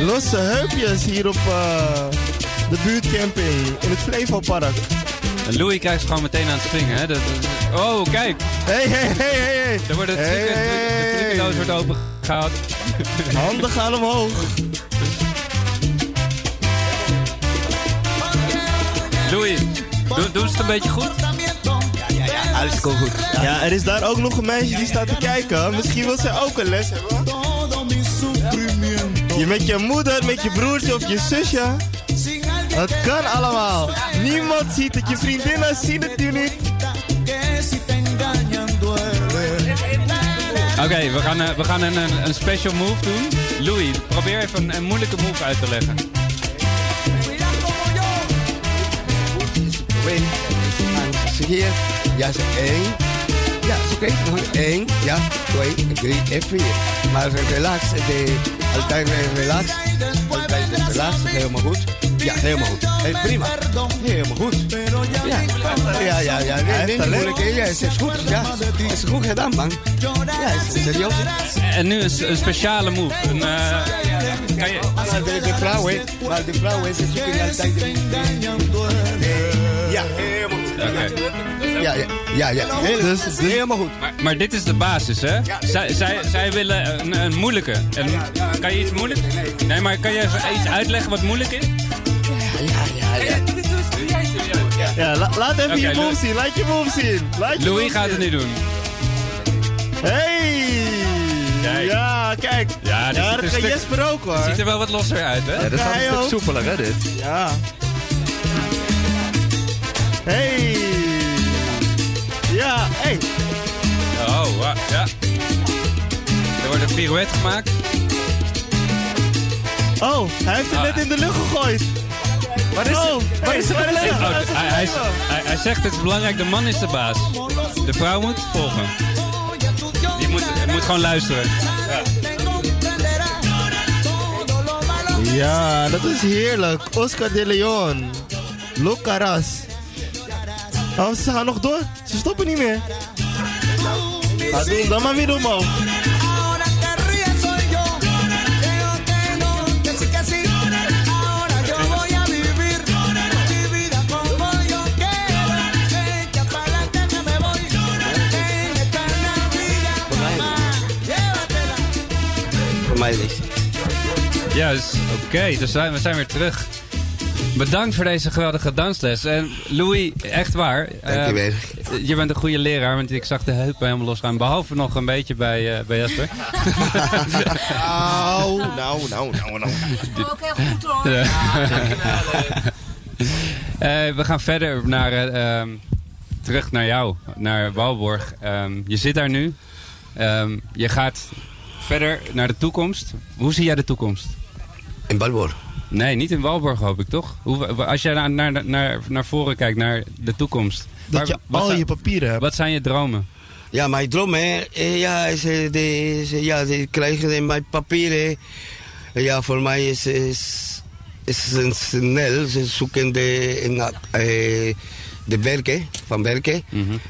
Losse heupjes hier op eh, de buurtcamping in het Flevopark. En Louis krijgt gewoon meteen aan het springen, hè? Dat- dat- oh, kijk! Hey, hey, hey, hey, hey. Er wordt het Hey, hey, de trucendoos wordt opengehaald. Handen gaan omhoog. Louis, doen ze het een beetje goed? Komt goed. Ja, er is daar ook nog een meisje die staat te kijken. Misschien wil zij ook een les hebben. Je met je moeder, met je broertje of je zusje. Dat kan allemaal. Niemand ziet het. Je vriendinnen zien het nu niet. Oké, we gaan, eh, we gaan een, een, een special move doen. Louis, probeer even een, een moeilijke move uit te leggen. Wait. Ja, één. Ja, is oké. Één. Ja, twee, drie en vier. Maar relax. De, altijd relax. Altijd relax. Helemaal goed. Ja, helemaal goed. Hey, prima. Helemaal goed. Ja, ja, ja. ja. Nee, nee. Ja, het is goed. Ja, het is goed gedaan, man. Ja, het is serieus. En nu een, s- een speciale move. Een, eh, kan je... Maar de, de vrouwen, maar de vrouwen, ze zoeken altijd. Ja, helemaal Ja, ja, ja, ja. Heel, Dus- helemaal goed. Maar, maar dit is de basis, hè? Zij, zij, zij willen een, een moeilijke. En, kan je iets moeilijks? Nee, maar kan je even iets uitleggen wat moeilijk is? Ja, ja, ja. Ja, la- laat even je move zien. Laat je move zien. Laat je Louis move gaat het nu doen. Hey! Kijk. Ja, kijk. Ja, ja dat een gaat stuk- Jesper ook hoor. Ziet er wel wat losser uit, hè? Ja, dat Hij een stuk soepeler, hè, dit. Ja. Hey! Ja, hey! Oh, ja. Er wordt een pirouette gemaakt. Oh, hij heeft het Ah. net in de lucht gegooid. Wat is Oh, het? Wat hey, is er met de? Oh, hey, hij, hij, hij, hij zegt het is belangrijk, de man is de baas. De vrouw moet volgen. Die moet, moet gewoon luisteren. Ja. Ja, dat is heerlijk. Oscar de Leon. Locaras. Oh, ze gaan nog door. Ze stoppen niet meer. Ga doen, dan maar weer omhoog. Ahora que ríe soy yo. Creo que no, que sí, que sí. Ahora yo voy a vivir mi vida como yo quiero. Echa pa'lante que me voy. En esta Navidad, mamá, llévatela. Voor mij. Juist, oké, dus zijn, we zijn weer terug. Bedankt voor deze geweldige dansles. En Louis, echt waar. Dankjewel. eh, je bent een goede leraar, want ik zag de heupen helemaal losgaan. Behalve nog een beetje bij, eh, bij Jasper. Nou, nou, nou, nou, nou. Ook heel goed hoor. Ja. Eh, we gaan verder naar, eh, ehm, terug naar jou, naar Walborg. Ehm, je zit daar nu. Ehm, je gaat verder naar de toekomst. Hoe zie jij de toekomst? In Walborg? Nee, niet in Walborg hoop ik toch? Hoe, als jij naar, naar, naar, naar voren kijkt, naar de toekomst. Dat je wat al zijn- je papieren hebt. Wat zijn je dromen? Ja, mijn droom, hè, eh, ja, is, eh, de, is, eh, ja, die krijgen in mijn papieren. Eh, Ja, voor mij is, is, is het snel. Ze zoeken de, in, eh, de werken, van werken.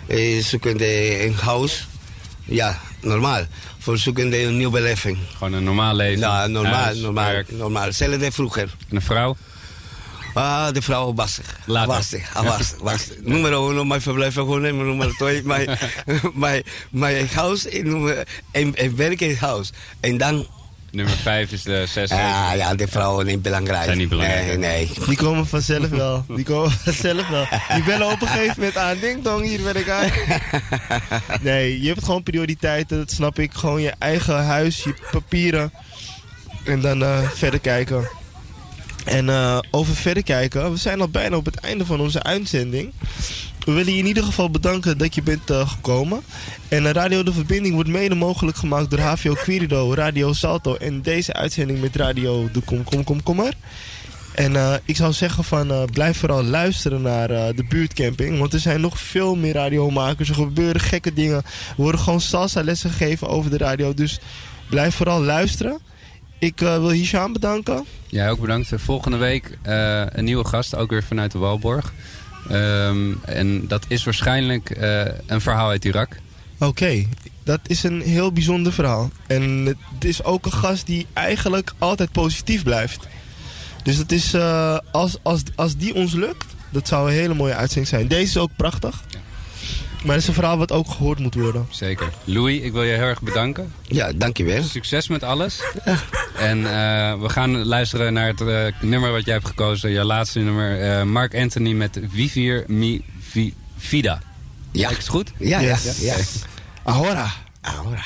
Eh, zoeken de, een huis. Ja, normaal. Voor zoeken de een nieuwe beleving. Gewoon een normaal leven. Ja, normaal, Huis, normaal, werk. normaal. Hetzelfde vroeger. En een vrouw? Ah, de vrouw was er. Later. Was er. Nummer uno, mijn verblijf gewoon. Nummer twee, mijn, mijn, mijn huis. En, en, en werk in huis. En dan... Nummer 5 is de 6. Ja, ja, de vrouwen niet belangrijk. Zijn niet belangrijk. Nee, nee. Die komen vanzelf wel. Die komen vanzelf wel. Die bellen op een gegeven moment aan. Ding dong, hier ben ik aan. Nee, je hebt gewoon prioriteiten. Dat snap ik. Gewoon je eigen huis, je papieren. En dan eh, verder kijken. En eh, over verder kijken. We zijn al bijna op het einde van onze uitzending. We willen je in ieder geval bedanken dat je bent eh, gekomen. En eh, Radio De Verbinding wordt mede mogelijk gemaakt door HVO Quirido, Radio Salto en deze uitzending met Radio De Kom Kom Kom Kommer. En eh, ik zou zeggen van blijf vooral luisteren naar de buurtcamping. Want er zijn nog veel meer radiomakers. Er gebeuren gekke dingen. Er worden gewoon salsa lessen gegeven over de radio. Dus blijf vooral luisteren. Ik wil Hisham bedanken. Ja, ook bedankt. Volgende week een nieuwe gast, ook weer vanuit de Walborg. Ehm, en dat is waarschijnlijk eh, een verhaal uit Irak. Oké, dat is een heel bijzonder verhaal. En het is ook een gast die eigenlijk altijd positief blijft. Dus dat is, eh, als, als, als die ons lukt, dat zou een hele mooie uitzending zijn. Deze is ook prachtig. Maar het is een verhaal wat ook gehoord moet worden. Zeker. Louis, ik wil je heel erg bedanken. Ja, dankjewel. Succes met alles. En eh, we gaan luisteren naar het eh, nummer wat jij hebt gekozen. Je laatste nummer. eh, Mark Anthony met Vivir Mi Vi- Vida. Ja. Is het goed? Ja, ja, Yes. ja. Ahora. Ahora.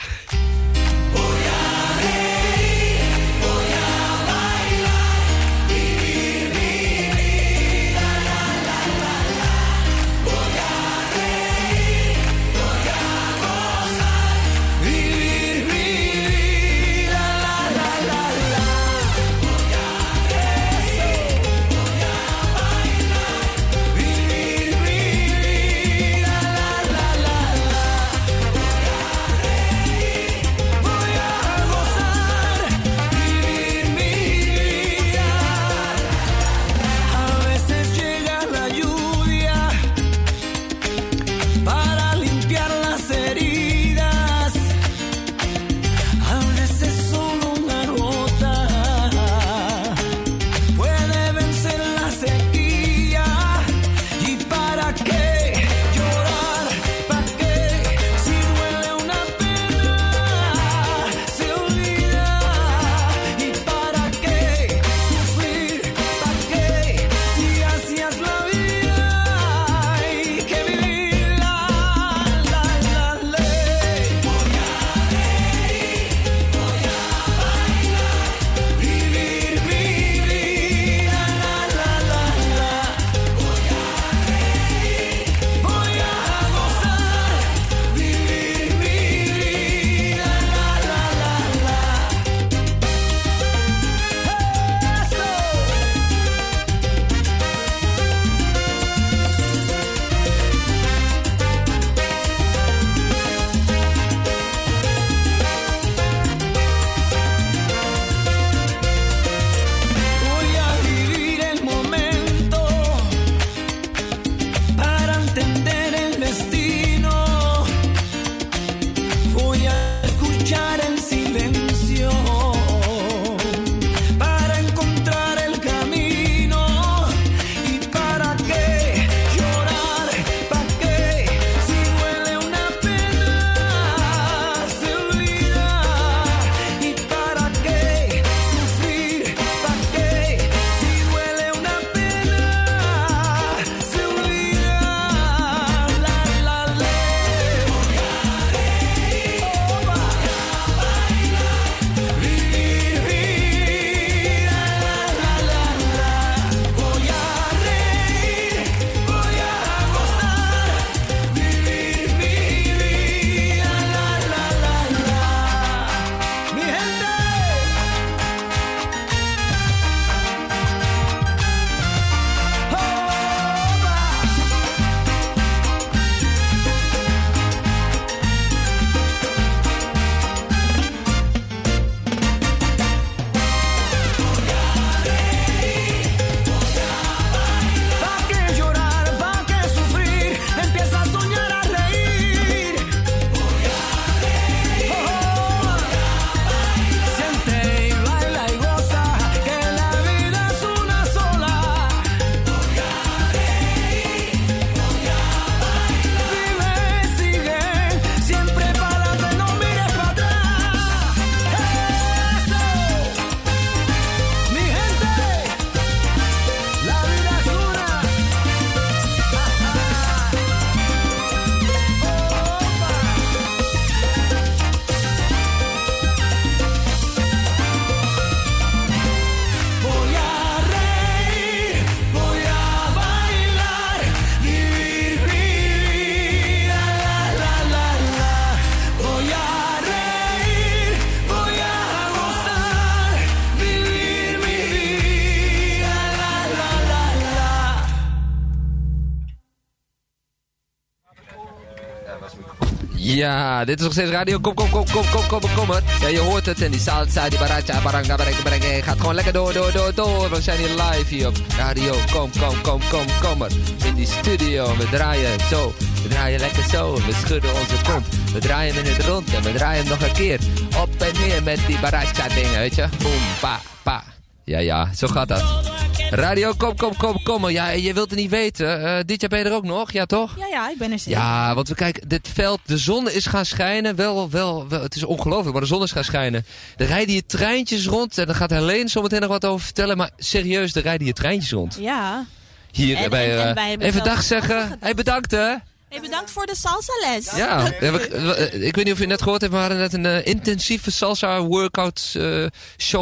Dit is nog steeds radio. Kom, kom, kom, kom, kom, kom, kom. Ja, je hoort het. En die salsa, die baracha, baranga, baranga, baranga. Gaat gewoon lekker door, door, door, door. We zijn hier live hier op radio. Kom, kom, kom, kom, kom. In die studio. We draaien zo. We draaien lekker zo. We schudden onze kont. We draaien in het rond. En we draaien nog een keer. Op en neer met die baracha dingen, weet je. Boom, pa, pa. Ja, ja, zo gaat dat. Radio, kom, kom, kom, kom. maar. Ja, je wilt het niet weten. Eh dit jaar ben je er ook nog, ja toch? Ja, ja, ik ben er zeker. Ja, want we kijken, dit veld, de zon is gaan schijnen. Wel, wel, wel, het is ongelooflijk, maar de zon is gaan schijnen. Er rijden hier treintjes rond en daar gaat Helene zo meteen nog wat over vertellen. Maar serieus, er rijden hier treintjes rond. Ja. Hier En- bij, en- en eh, even dag zeggen. Hey, bedankt hè. Hey, bedankt voor de salsa les. Ja, we we- ik weet niet of je net gehoord hebt, we hadden net een eh, intensieve salsa workout eh,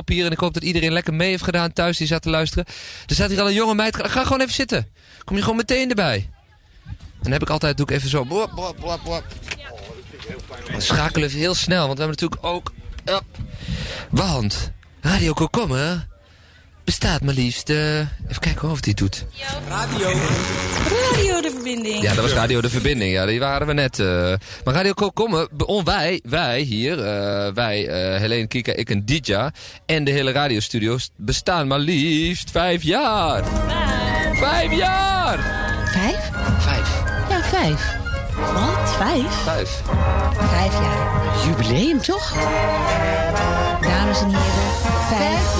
hier. En ik hoop dat iedereen lekker mee heeft gedaan thuis die zat te luisteren. Er staat hier al een jonge meid. Ga, gewoon even zitten. Kom je gewoon meteen erbij. En dan heb ik altijd, doe ik even zo. Bop, bop, bop, bop. Dan schakelen we heel snel, want we hebben natuurlijk ook... Up. Want Radio Kokomme bestaat maar liefst... eh, even kijken of die het doet. Radio. Radio de verbinding. Ja, dat was Radio De Verbinding. Ja, die waren we net. eh. Maar Radio be- on- wij, wij hier, eh, wij, eh Helene Kika, ik en Didja en de hele radiostudio's bestaan maar liefst vijf jaar. Vijf jaar! Vijf? Vijf. Ja, vijf. Wat? Vijf? Vijf. Vijf jaar. Jubileum toch? Dames en heren, vijf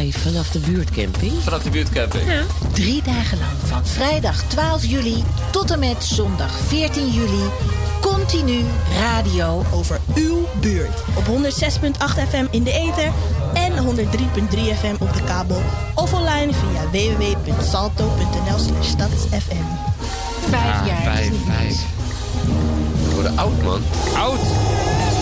live vanaf de buurtcamping. Vanaf de buurtcamping. Ja. Drie dagen lang van vrijdag 12 juli tot en met zondag 14 juli. Continu radio over uw buurt. Op 106.8 FM in de ether en 103.3 FM op de kabel. Of online via www.salto.nl slash stadsfm. Vijf jaar. Vijf, vijf. We worden oud, man. Oud!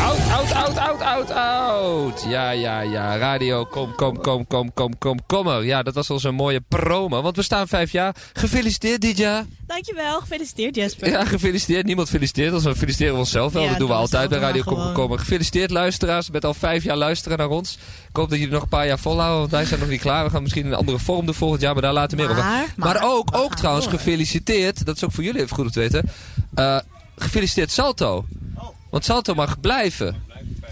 Oud, oud, oud, oud, oud, oud. Ja, ja, ja. Radio, kom, kom, kom, kom, kom, kom, kom er. Ja, dat was onze mooie promo. Want we staan vijf jaar. Gefeliciteerd, Didja. Dankjewel, gefeliciteerd Jesper. Ja, gefeliciteerd. Niemand feliciteert ons. We feliciteren onszelf wel. Ja, dat doen we altijd bij Radio Kom. Kom. Gefeliciteerd luisteraars met al vijf jaar luisteren naar ons. Ik hoop dat jullie nog een paar jaar volhouden. Want wij zijn nog niet klaar. We gaan misschien een andere vorm doen volgend jaar. Maar daar later meer over. Maar, Maar, maar, ook, ook trouwens, gefeliciteerd. Dat is ook voor jullie even goed om te weten. Eh, gefeliciteerd Salto. Want Salto mag blijven.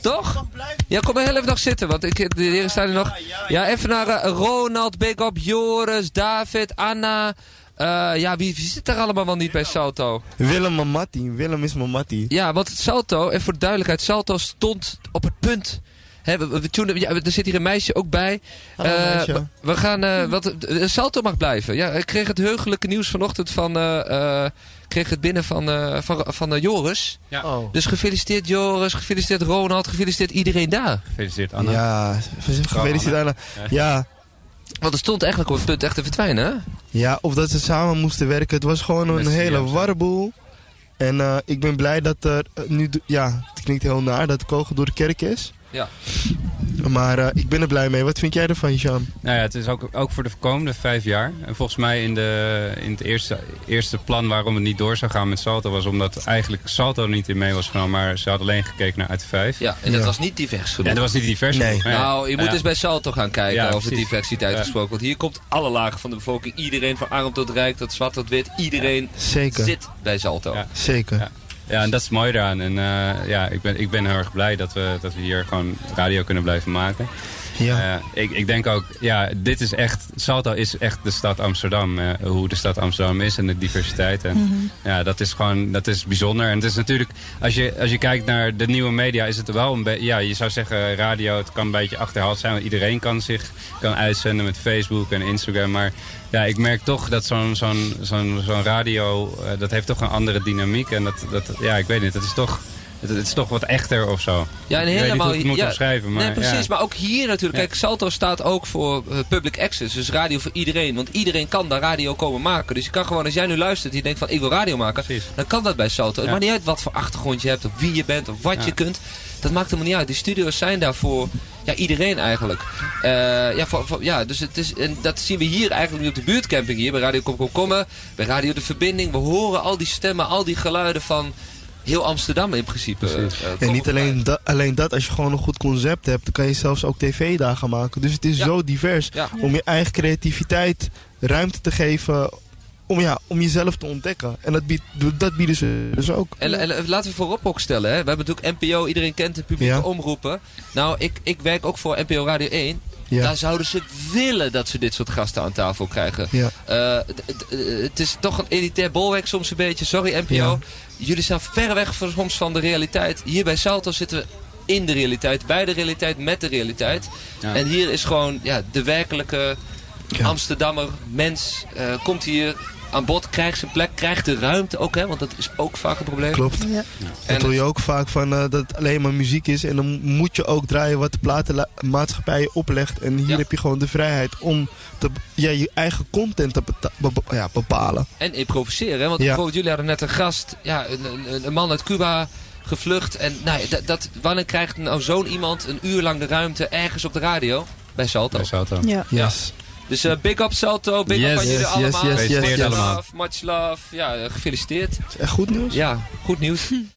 Toch? Ja, kom maar heel even nog zitten, want ik, de heren staan er nog. Ja, even naar eh, Ronald, Big Up, Joris, David, Anna. Eh, ja, wie, wie zit er allemaal wel niet bij Salto? Willem en Matti. Willem is mijn Matti. Ja, want Salto, en voor de duidelijkheid, Salto stond op het punt. Hè, we, we tunen- ja, er zit hier een meisje ook bij. Hallo, Eh, meisje. we- gaan, wat, Salto mag blijven. Ja, ik kreeg het heugelijke nieuws vanochtend van, kreeg het binnen van, eh, van, van eh, Joris. Ja. Oh. Dus gefeliciteerd Joris, gefeliciteerd Ronald, gefeliciteerd iedereen daar. Gefeliciteerd Anna. Ja, gefeliciteerd Anna. Ja. Want het stond eigenlijk op het punt echt te verdwijnen, hè? Ja, of dat ze samen moesten werken. Het was gewoon een hele warboel. En eh, ik ben blij dat er nu, ja, het klinkt heel naar, dat Kogel door de kerk is. Ja. Maar eh, ik ben er blij mee. Wat vind jij ervan, Jean? Nou ja, het is ook, ook voor de komende vijf jaar. En volgens mij in, de, in het eerste, eerste plan waarom het niet door zou gaan met Salto... was omdat eigenlijk Salto niet in mee was genomen... maar ze hadden alleen gekeken naar uit vijf. Ja, en dat was niet divers genoeg. Ja, dat was niet divers genoeg. Ja. Nou, je moet Ja. eens bij Salto gaan kijken Ja, over precies. diversiteit Ja. gesproken. Want hier komt alle lagen van de bevolking. Iedereen van arm tot rijk, tot zwart tot wit. Iedereen Zeker. zit bij Salto. Zeker. Ja. En dat is mooi eraan. En eh, ja, ik ben, ik ben heel erg blij dat we, dat we hier gewoon radio kunnen blijven maken. Ja. Eh, ik, ik denk ook, ja, dit is echt, Salto is echt de stad Amsterdam. eh, hoe de stad Amsterdam is en de diversiteit. En Mhm. ja, dat is gewoon, dat is bijzonder. En het is natuurlijk, als je, als je kijkt naar de nieuwe media, is het wel een beetje, ja, je zou zeggen radio, het kan een beetje achterhaald zijn. Want iedereen kan zich, kan uitzenden met Facebook en Instagram. Maar ja, ik merk toch dat zo'n zo'n zo'n zo'n radio, eh, dat heeft toch een andere dynamiek. En dat, dat, ja, ik weet niet, het is toch... Het, het is toch wat echter of zo. Ja, en helemaal. ik het moet ja, omschrijven. Maar, nee, precies. ja. Maar ook hier natuurlijk. Kijk, Salto staat ook voor eh, public access. Dus radio voor iedereen. Want iedereen kan daar radio komen maken. Dus je kan gewoon, als jij nu luistert en je denkt van ik wil radio maken. Dan kan dat bij Salto. Het maakt niet uit wat voor achtergrond je hebt. Of wie je bent. Of wat je kunt. Dat maakt helemaal niet uit. Die studio's zijn daar voor ja, iedereen eigenlijk. Eh, ja, voor, voor- ja, dus het is, en dat zien we hier eigenlijk nu op de buurtcamping hier. Bij Radio Kom Kom Kommen. Bij Radio De Verbinding. We horen al die stemmen, al die geluiden van heel Amsterdam in principe. eh, eh, En komen niet alleen, da- alleen dat, als je gewoon een goed concept hebt, dan kan je zelfs ook tv-dagen maken. Dus het is zo divers Ja. om je eigen creativiteit ruimte te geven om, ja, om jezelf te ontdekken. En dat, biedt, dat bieden ze dus ook. En, en laten we voorop ook stellen, hè. we hebben natuurlijk NPO, iedereen kent de publieke omroepen. Nou, ik, ik werk ook voor NPO Radio 1. Ja. Daar zouden ze willen dat ze dit soort gasten aan tafel krijgen. Ja. Eh, het- eh, is toch een elitair bolwerk soms een beetje. Sorry NPO. Ja. Jullie zijn ver weg van, soms van de realiteit. Hier bij Salto zitten we in de realiteit, bij de realiteit, met de realiteit. Ja. En hier is gewoon ja, de werkelijke Amsterdammer mens. eh, komt hier aan bod, krijgt zijn plek, krijgt de ruimte ook. Hè, want dat is ook vaak een probleem. Klopt. En En hoor je ook vaak van eh, dat het alleen maar muziek is. En dan moet je ook draaien wat de platenmaatschappij je oplegt. En hier heb je gewoon de vrijheid om te, ja, je eigen content te be- ja, bepalen. En improviseren. Hè? Want Ja. bijvoorbeeld jullie hadden net een gast, ja, een, een, een man uit Cuba gevlucht. En nou, ja, dat, dat, wanneer krijgt nou zo'n iemand een uur lang de ruimte ergens op de radio? Bij Salto. Bij Salto. Ja. Yes. Dus eh, big up Salto, big Yes. up aan jullie Yes, yes, allemaal. yes, yes, much yes. love, much love. Ja, gefeliciteerd. Echt goed nieuws? Ja, goed nieuws.